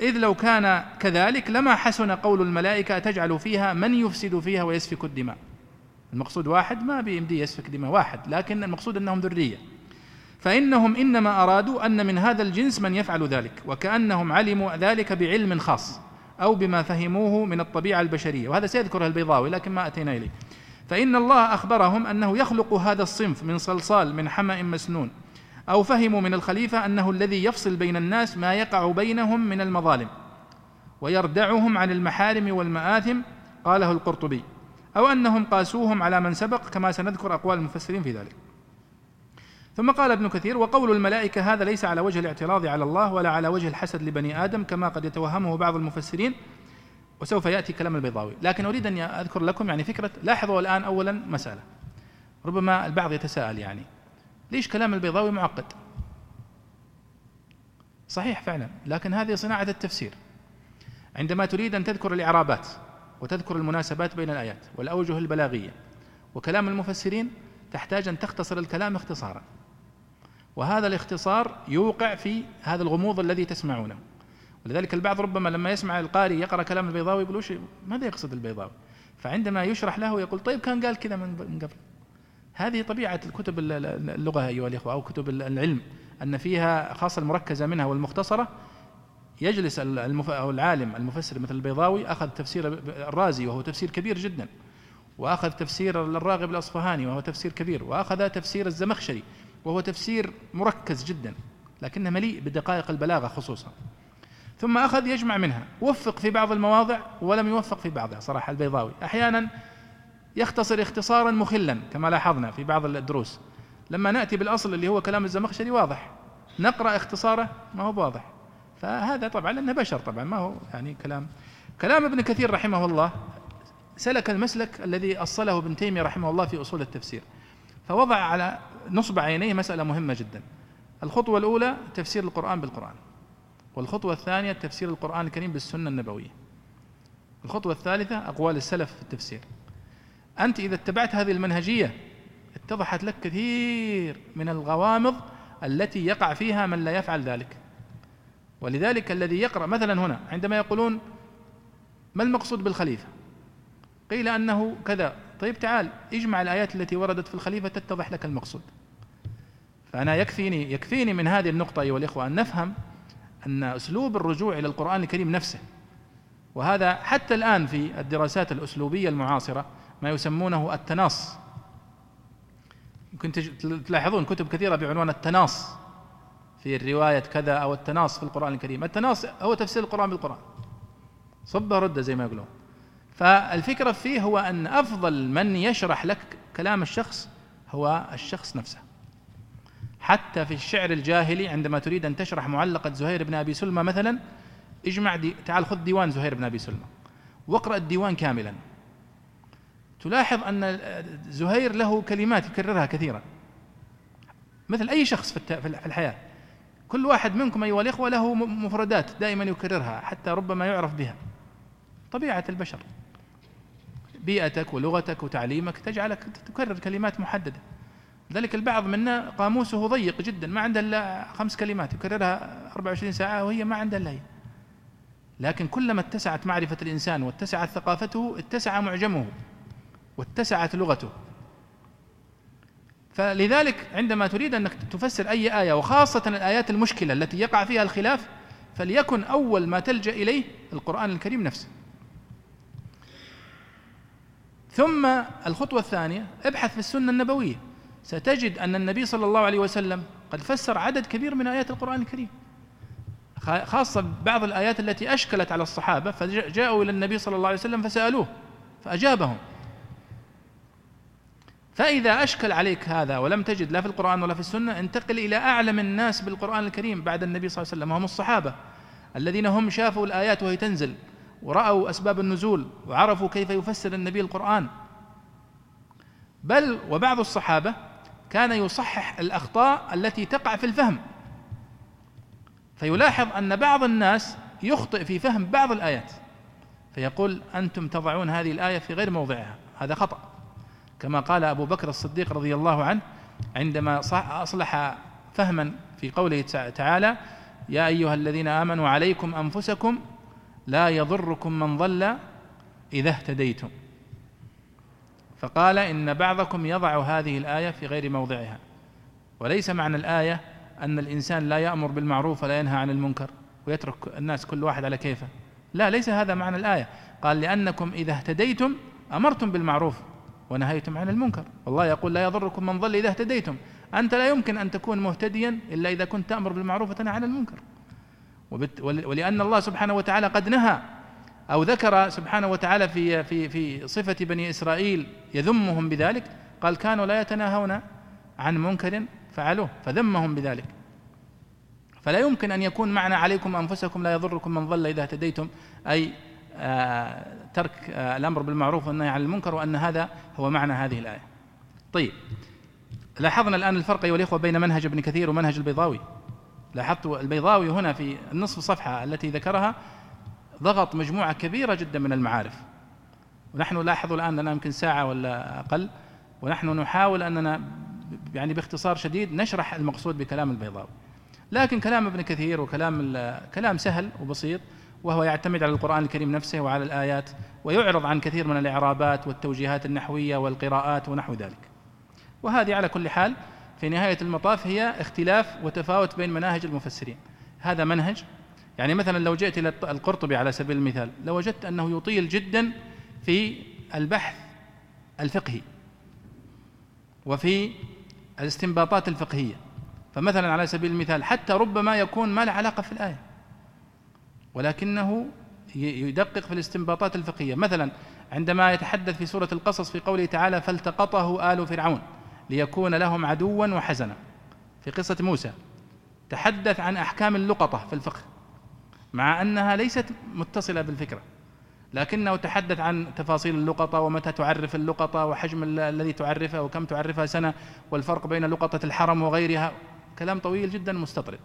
إذ لو كان كذلك لما حسن قول الملائكة تجعل فيها من يفسد فيها ويسفك الدماء. المقصود واحد ما بيمدي يسفك دماء واحد لكن المقصود أنهم ذرية. فإنهم إنما أرادوا أن من هذا الجنس من يفعل ذلك وكأنهم علموا ذلك بعلم خاص أو بما فهموه من الطبيعة البشرية. وهذا سيذكره البيضاوي لكن ما أتينا إليه. فإن الله أخبرهم أنه يخلق هذا الصنف من صلصال من حمأ مسنون أو فهموا من الخليفة أنه الذي يفصل بين الناس ما يقع بينهم من المظالم ويردعهم عن المحارم والمآثم قاله القرطبي. أو أنهم قاسوهم على من سبق كما سنذكر أقوال المفسرين في ذلك. ثم قال ابن كثير وقول الملائكة هذا ليس على وجه الاعتراض على الله ولا على وجه الحسد لبني آدم كما قد يتوهمه بعض المفسرين وسوف يأتي كلام البيضاوي. لكن أريد أن أذكر لكم يعني فكرة لاحظوا الآن أولا مسألة. ربما البعض يتساءل يعني ليش كلام البيضاوي معقد؟ صحيح فعلا لكن هذه صناعة التفسير. عندما تريد أن تذكر الإعرابات وتذكر المناسبات بين الآيات والأوجه البلاغية وكلام المفسرين تحتاج أن تختصر الكلام اختصارا. وهذا الاختصار يوقع في هذا الغموض الذي تسمعونه. ولذلك البعض ربما لما يسمع القارئ يقرأ كلام البيضاوي يقول ماذا يقصد البيضاوي؟ فعندما يشرح له يقول طيب كان قال كذا من قبل. هذه طبيعة الكتب اللغة أيها الإخوة أو كتب العلم أن فيها خاصة المركزة منها والمختصرة يجلس المف... أو العالم المفسر مثل البيضاوي أخذ تفسير الرازي وهو تفسير كبير جدا. وأخذ تفسير الراغب الأصفهاني وهو تفسير كبير. وأخذ تفسير الزمخشري. وهو تفسير مركز جدا لكنه مليء بدقائق البلاغة خصوصا. ثم أخذ يجمع منها. وفق في بعض المواضع ولم يوفق في بعضها صراحة البيضاوي. أحيانا يختصر اختصارا مخلا كما لاحظنا في بعض الدروس. لما نأتي بالأصل اللي هو كلام الزمخشري واضح. نقرأ اختصاره ما هو واضح فهذا طبعا لأنه بشر طبعا ما هو يعني كلام. كلام ابن كثير رحمه الله. سلك المسلك الذي أصله ابن تيمية رحمه الله في أصول التفسير. فوضع على نصب عينيه مسألة مهمة جدا. الخطوة الأولى تفسير القرآن بالقرآن والخطوة الثانية تفسير القرآن الكريم بالسنة النبوية. الخطوة الثالثة أقوال السلف في التفسير. أنت إذا اتبعت هذه المنهجية اتضحت لك كثير من الغوامض التي يقع فيها من لا يفعل ذلك. ولذلك الذي يقرأ مثلا هنا عندما يقولون ما المقصود بالخليفة؟ قيل أنه كذا. طيب تعال اجمع الآيات التي وردت في الخليفة تتضح لك المقصود. فأنا يكفيني يكفيني من هذه النقطة أيها الإخوة أن نفهم أن أسلوب الرجوع إلى القرآن الكريم نفسه. وهذا حتى الآن في الدراسات الأسلوبية المعاصرة ما يسمونه التناص. يمكن تلاحظون كتب كثيرة بعنوان التناص في الرواية كذا أو التناص في القرآن الكريم. التناص هو تفسير القرآن بالقرآن. صب رد زي ما يقولون. فالفكرة فيه هو أن أفضل من يشرح لك كلام الشخص هو الشخص نفسه. حتى في الشعر الجاهلي عندما تريد أن تشرح معلقة زهير بن أبي سلمى مثلا اجمع دي تعال خذ ديوان زهير بن أبي سلمى واقرأ الديوان كاملا. تلاحظ أن زهير له كلمات يكررها كثيرا. مثل أي شخص في الحياة. كل واحد منكم أيها الإخوة له مفردات دائما يكررها حتى ربما يعرف بها. طبيعة البشر. بيئتك ولغتك وتعليمك تجعلك تكرر كلمات محددة. ذلك البعض منا قاموسه ضيق جدا ما عنده إلا خمس كلمات يكررها 24 ساعة وهي ما عنده إلا هي. لكن كلما اتسعت معرفة الإنسان واتسعت ثقافته اتسع معجمه واتسعت لغته. فلذلك عندما تريد أنك تفسر أي آية وخاصة الآيات المشكلة التي يقع فيها الخلاف فليكن أول ما تلجأ إليه القرآن الكريم نفسه. ثم الخطوة الثانية ابحث في السنة النبوية. ستجد أن النبي صلى الله عليه وسلم قد فسر عدد كبير من آيات القرآن الكريم. خاصة بعض الآيات التي أشكلت على الصحابة فجاءوا إلى النبي صلى الله عليه وسلم فسألوه فأجابهم. فإذا أشكل عليك هذا ولم تجد لا في القرآن ولا في السنة انتقل إلى أعلم الناس بالقرآن الكريم بعد النبي صلى الله عليه وسلم وهم الصحابة الذين هم شافوا الآيات وهي تنزل. ورأوا أسباب النزول وعرفوا كيف يفسر النبي القرآن. بل وبعض الصحابة كان يصحح الأخطاء التي تقع في الفهم. فيلاحظ أن بعض الناس يخطئ في فهم بعض الآيات. فيقول أنتم تضعون هذه الآية في غير موضعها. هذا خطأ. كما قال أبو بكر الصديق رضي الله عنه عندما أصلح فهما في قوله تعالى يا أيها الذين آمنوا عليكم أنفسكم لا يضركم من ضل إذا اهتديتم. فقال إن بعضكم يضع هذه الآية في غير موضعها. وليس معنى الآية أن الإنسان لا يأمر بالمعروف ولا ينهى عن المنكر ويترك الناس كل واحد على كيفه. لا ليس هذا معنى الآية. قال لأنكم إذا اهتديتم أمرتم بالمعروف ونهيتم عن المنكر. والله يقول لا يضركم من ضل إذا اهتديتم. أنت لا يمكن أن تكون مهتديا إلا إذا كنت تأمر بالمعروف وتنهى عن المنكر. ولأن الله سبحانه وتعالى قد نهى أو ذكر سبحانه وتعالى في في في صفة بني إسرائيل يذمهم بذلك قال كانوا لا يتناهون عن منكر فعلوه فذمهم بذلك. فلا يمكن أن يكون معنى عليكم أنفسكم لا يضركم من ضل إذا اهتديتم أي آه ترك آه الأمر بالمعروف والنهي عن المنكر وأن هذا هو معنى هذه الآية. طيب لاحظنا الآن الفرق أيها الإخوة بين منهج ابن كثير ومنهج البيضاوي. لاحظت البيضاوي هنا في النصف صفحة التي ذكرها ضغط مجموعة كبيرة جدا من المعارف. ونحن لاحظوا الآن لنا يمكن ساعة ولا أقل ونحن نحاول أننا يعني باختصار شديد نشرح المقصود بكلام البيضاوي. لكن كلام ابن كثير وكلام كلام سهل وبسيط وهو يعتمد على القرآن الكريم نفسه وعلى الآيات ويعرض عن كثير من الإعرابات والتوجيهات النحوية والقراءات ونحو ذلك. وهذه على كل حال في نهاية المطاف هي اختلاف وتفاوت بين مناهج المفسرين. هذا منهج. يعني مثلا لو جئت إلى القرطبي على سبيل المثال لوجدت أنه يطيل جدا في البحث الفقهي وفي الاستنباطات الفقهية. فمثلا على سبيل المثال حتى ربما يكون ما له علاقة في الآية ولكنه يدقق في الاستنباطات الفقهية. مثلا عندما يتحدث في سورة القصص في قوله تعالى فالتقطه آل فرعون ليكون لهم عدوا وحزنا. في قصة موسى تحدث عن أحكام اللقطة في الفقه مع أنها ليست متصلة بالفكرة لكنه تحدث عن تفاصيل اللقطة ومتى تعرف اللقطة وحجم الذي تعرفه وكم تعرفها سنة والفرق بين لقطة الحرم وغيرها. كلام طويل جدا مستطرد.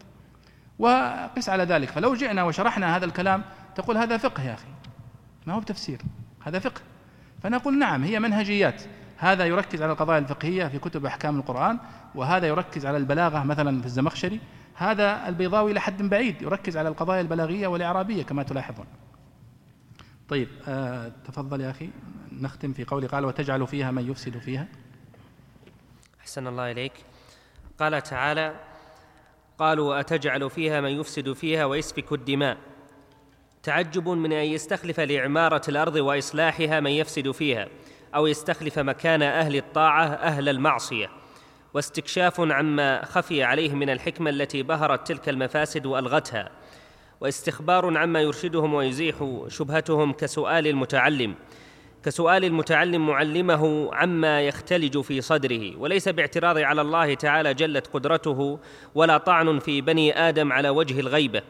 وقس على ذلك. فلو جئنا وشرحنا هذا الكلام تقول هذا فقه يا أخي. ما هو بتفسير هذا فقه. فنقول نعم هي منهجيات. هذا يركز على القضايا الفقهية في كتب أحكام القرآن وهذا يركز على البلاغة مثلا في الزمخشري. هذا البيضاوي لحد بعيد يركز على القضايا البلاغية والإعرابية كما تلاحظون. طيب آه تفضل يا أخي. نختم في قول قال وتجعل فيها من يفسد فيها. أحسن الله إليك. قال تعالى قالوا أتجعل فيها من يفسد فيها ويسفك الدماء. تعجب من أن يستخلف لإعمارة الأرض وإصلاحها من يفسد فيها. أو يستخلف مكان أهل الطاعة أهل المعصية واستكشاف عما خفي عليه من الحكمة التي بهرت تلك المفاسد وألغتها واستخبار عما يرشدهم ويزيح شبهتهم كسؤال المتعلم كسؤال المتعلم معلمه عما يختلج في صدره وليس باعتراض على الله تعالى جلت قدرته ولا طعن في بني آدم على وجه الغيبة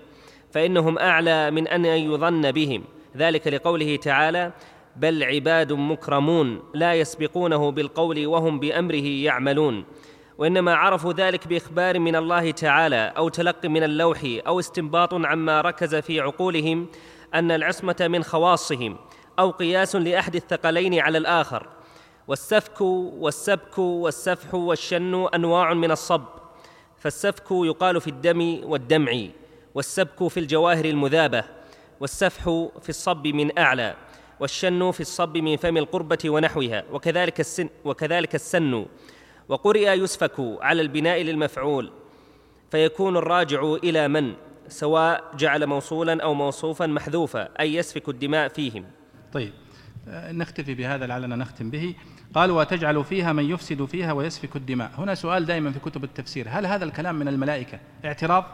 فإنهم أعلى من أن يظن بهم ذلك لقوله تعالى بل عباد مكرمون لا يسبقونه بالقول وهم بأمره يعملون. وإنما عرفوا ذلك بإخبار من الله تعالى أو تلق من اللوح أو استنباط عما ركز في عقولهم أن العصمة من خواصهم أو قياس لأحد الثقلين على الآخر. والسفك والسبك والسفح والشن أنواع من الصب. فالسفك يقال في الدم والدمع والسبك في الجواهر المذابة والسفح في الصب من أعلى. والشن في الصب من فم القربة ونحوها وكذلك السن وكذلك السن. وقرئ يسفك على البناء للمفعول فيكون الراجع إلى من؟ سواء جعل موصولا أو موصوفا محذوفا أي يسفك الدماء فيهم. طيب آه، نكتفي بهذا لعلنا نختم به. قال وتجعل فيها من يفسد فيها ويسفك الدماء. هنا سؤال دائما في كتب التفسير. هل هذا الكلام من الملائكة؟ اعتراض؟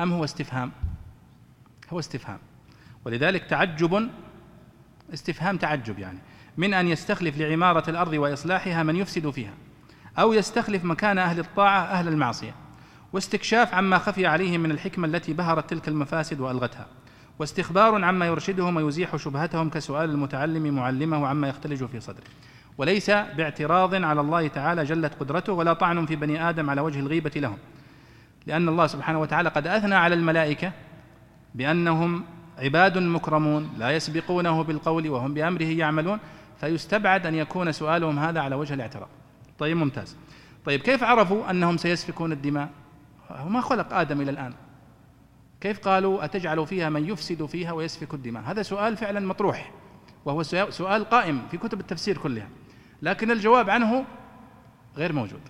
أم هو استفهام؟ هو استفهام. ولذلك تعجب استفهام تعجب يعني. من أن يستخلف لعمارة الأرض وإصلاحها من يفسد فيها أو يستخلف مكان أهل الطاعة أهل المعصية واستكشاف عما خفي عليهم من الحكمة التي بهرت تلك المفاسد وألغتها واستخبار عما يرشدهم ويزيح شبهتهم كسؤال المتعلم معلمه عما يختلج في صدره. وليس باعتراض على الله تعالى جلت قدرته ولا طعن في بني آدم على وجه الغيبة لهم لأن الله سبحانه وتعالى قد أثنى على الملائكة بأنهم عباد مكرمون لا يسبقونه بالقول وهم بأمره يعملون فيستبعد أن يكون سؤالهم هذا على وجه الاعتراض طيب ممتاز. طيب كيف عرفوا أنهم سيسفكون الدماء؟ ما خلق آدم إلى الآن. كيف قالوا أتجعل فيها من يفسد فيها ويسفك الدماء؟ هذا سؤال فعلا مطروح وهو سؤال قائم في كتب التفسير كلها. لكن الجواب عنه غير موجود.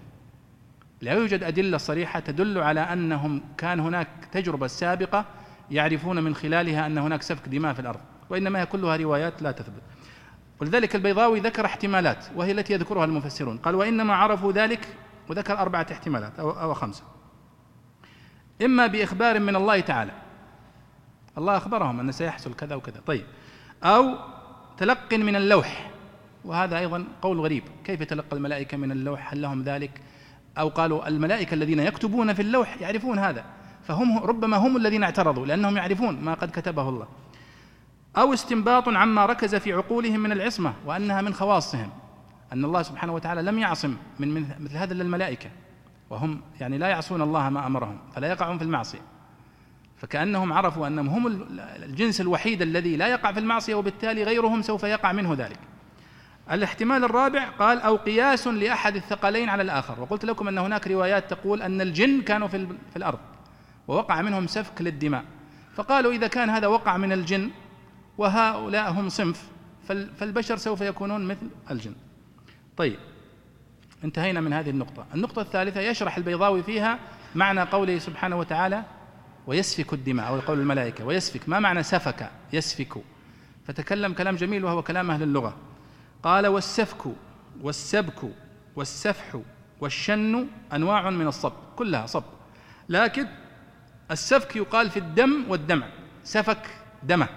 لا يوجد أدلة صريحة تدل على أنهم كان هناك تجربة سابقة يعرفون من خلالها أن هناك سفك دماء في الأرض وإنما هي كلها روايات لا تثبت. ولذلك البيضاوي ذكر احتمالات وهي التي يذكرها المفسرون. قال وإنما عرفوا ذلك وذكر أربعة احتمالات أو, أو خمسة. إما بإخبار من الله تعالى الله أخبرهم أن سيحصل كذا وكذا. طيب. أو تلق من اللوح وهذا أيضا قول غريب. كيف يتلقى الملائكة من اللوح؟ هل لهم ذلك؟ أو قالوا الملائكة الذين يكتبون في اللوح يعرفون هذا. فهم ربما هم الذين اعترضوا لأنهم يعرفون ما قد كتبه الله. أو استنباط عما ركز في عقولهم من العصمة وأنها من خواصهم. أن الله سبحانه وتعالى لم يعصم من مثل هذا للملائكة وهم يعني لا يعصون الله ما أمرهم فلا يقعون في المعصية. فكأنهم عرفوا أنهم هم الجنس الوحيد الذي لا يقع في المعصية وبالتالي غيرهم سوف يقع منه ذلك. الاحتمال الرابع قال أو قياس لأحد الثقلين على الآخر. وقلت لكم أن هناك روايات تقول أن الجن كانوا في, في الأرض. ووقع منهم سفك للدماء. فقالوا إذا كان هذا وقع من الجن وهؤلاء هم صنف فالبشر سوف يكونون مثل الجن. طيب انتهينا من هذه النقطة. النقطة الثالثة يشرح البيضاوي فيها معنى قوله سبحانه وتعالى ويسفك الدماء أو قول الملائكة ويسفك. ما معنى سفك؟ يسفك. فتكلم كلام جميل وهو كلام أهل اللغة. قال والسفك والسبك والسفح والشن أنواع من الصب كلها صب. لكن السفك يقال في الدم والدمع سفك دمه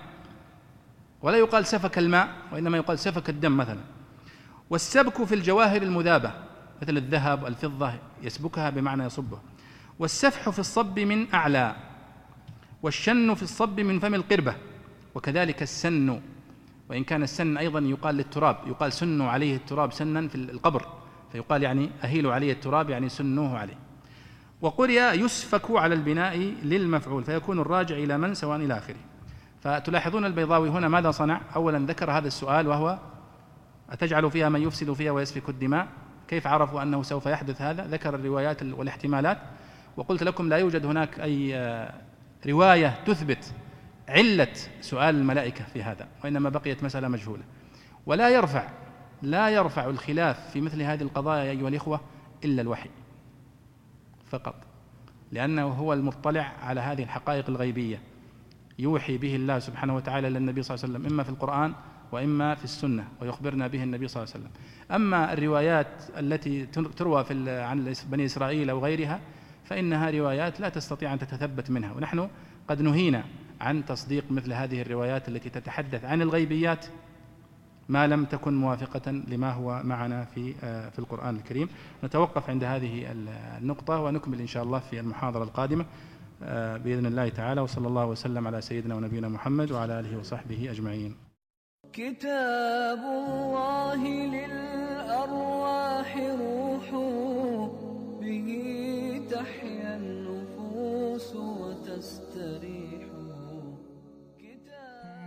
ولا يقال سفك الماء وإنما يقال سفك الدم مثلا. والسبك في الجواهر المذابة مثل الذهب الفضة يسبكها بمعنى يصبها والسفح في الصب من أعلى والشن في الصب من فم القربة وكذلك السن. وإن كان السن أيضا يقال للتراب يقال سنوا عليه التراب سنا في القبر فيقال يعني أهيلوا عليه التراب يعني سنوه عليه. وقرئ يسفك على البناء للمفعول فيكون الراجع إلى من سواء إلى آخره. فتلاحظون البيضاوي هنا ماذا صنع؟ أولا ذكر هذا السؤال وهو أتجعل فيها من يفسد فيها ويسفك الدماء؟ كيف عرفوا أنه سوف يحدث هذا؟ ذكر الروايات والاحتمالات. وقلت لكم لا يوجد هناك أي آه، رواية تثبت علة سؤال الملائكة في هذا وإنما بقيت مسألة مجهولة. ولا يرفع لا يرفع الخلاف في مثل هذه القضايا أيها الإخوة إلا الوحي. فقط لأنه هو المطلع على هذه الحقائق الغيبية. يوحي به الله سبحانه وتعالى للنبي صلى الله عليه وسلم إما في القرآن وإما في السنة ويخبرنا به النبي صلى الله عليه وسلم. أما الروايات التي تروى في عن بني إسرائيل أو غيرها فإنها روايات لا تستطيع أن تتثبت منها. ونحن قد نهينا عن تصديق مثل هذه الروايات التي تتحدث عن الغيبيات ما لم تكن موافقة لما هو معنا في آه، في القرآن الكريم. نتوقف عند هذه النقطة ونكمل إن شاء الله في المحاضرة القادمة آه، بإذن الله تعالى وصلى الله وسلم على سيدنا ونبينا محمد وعلى آله وصحبه أجمعين. كتاب الله للأرواح روح به تحيا النفوس وتستريح. كتاب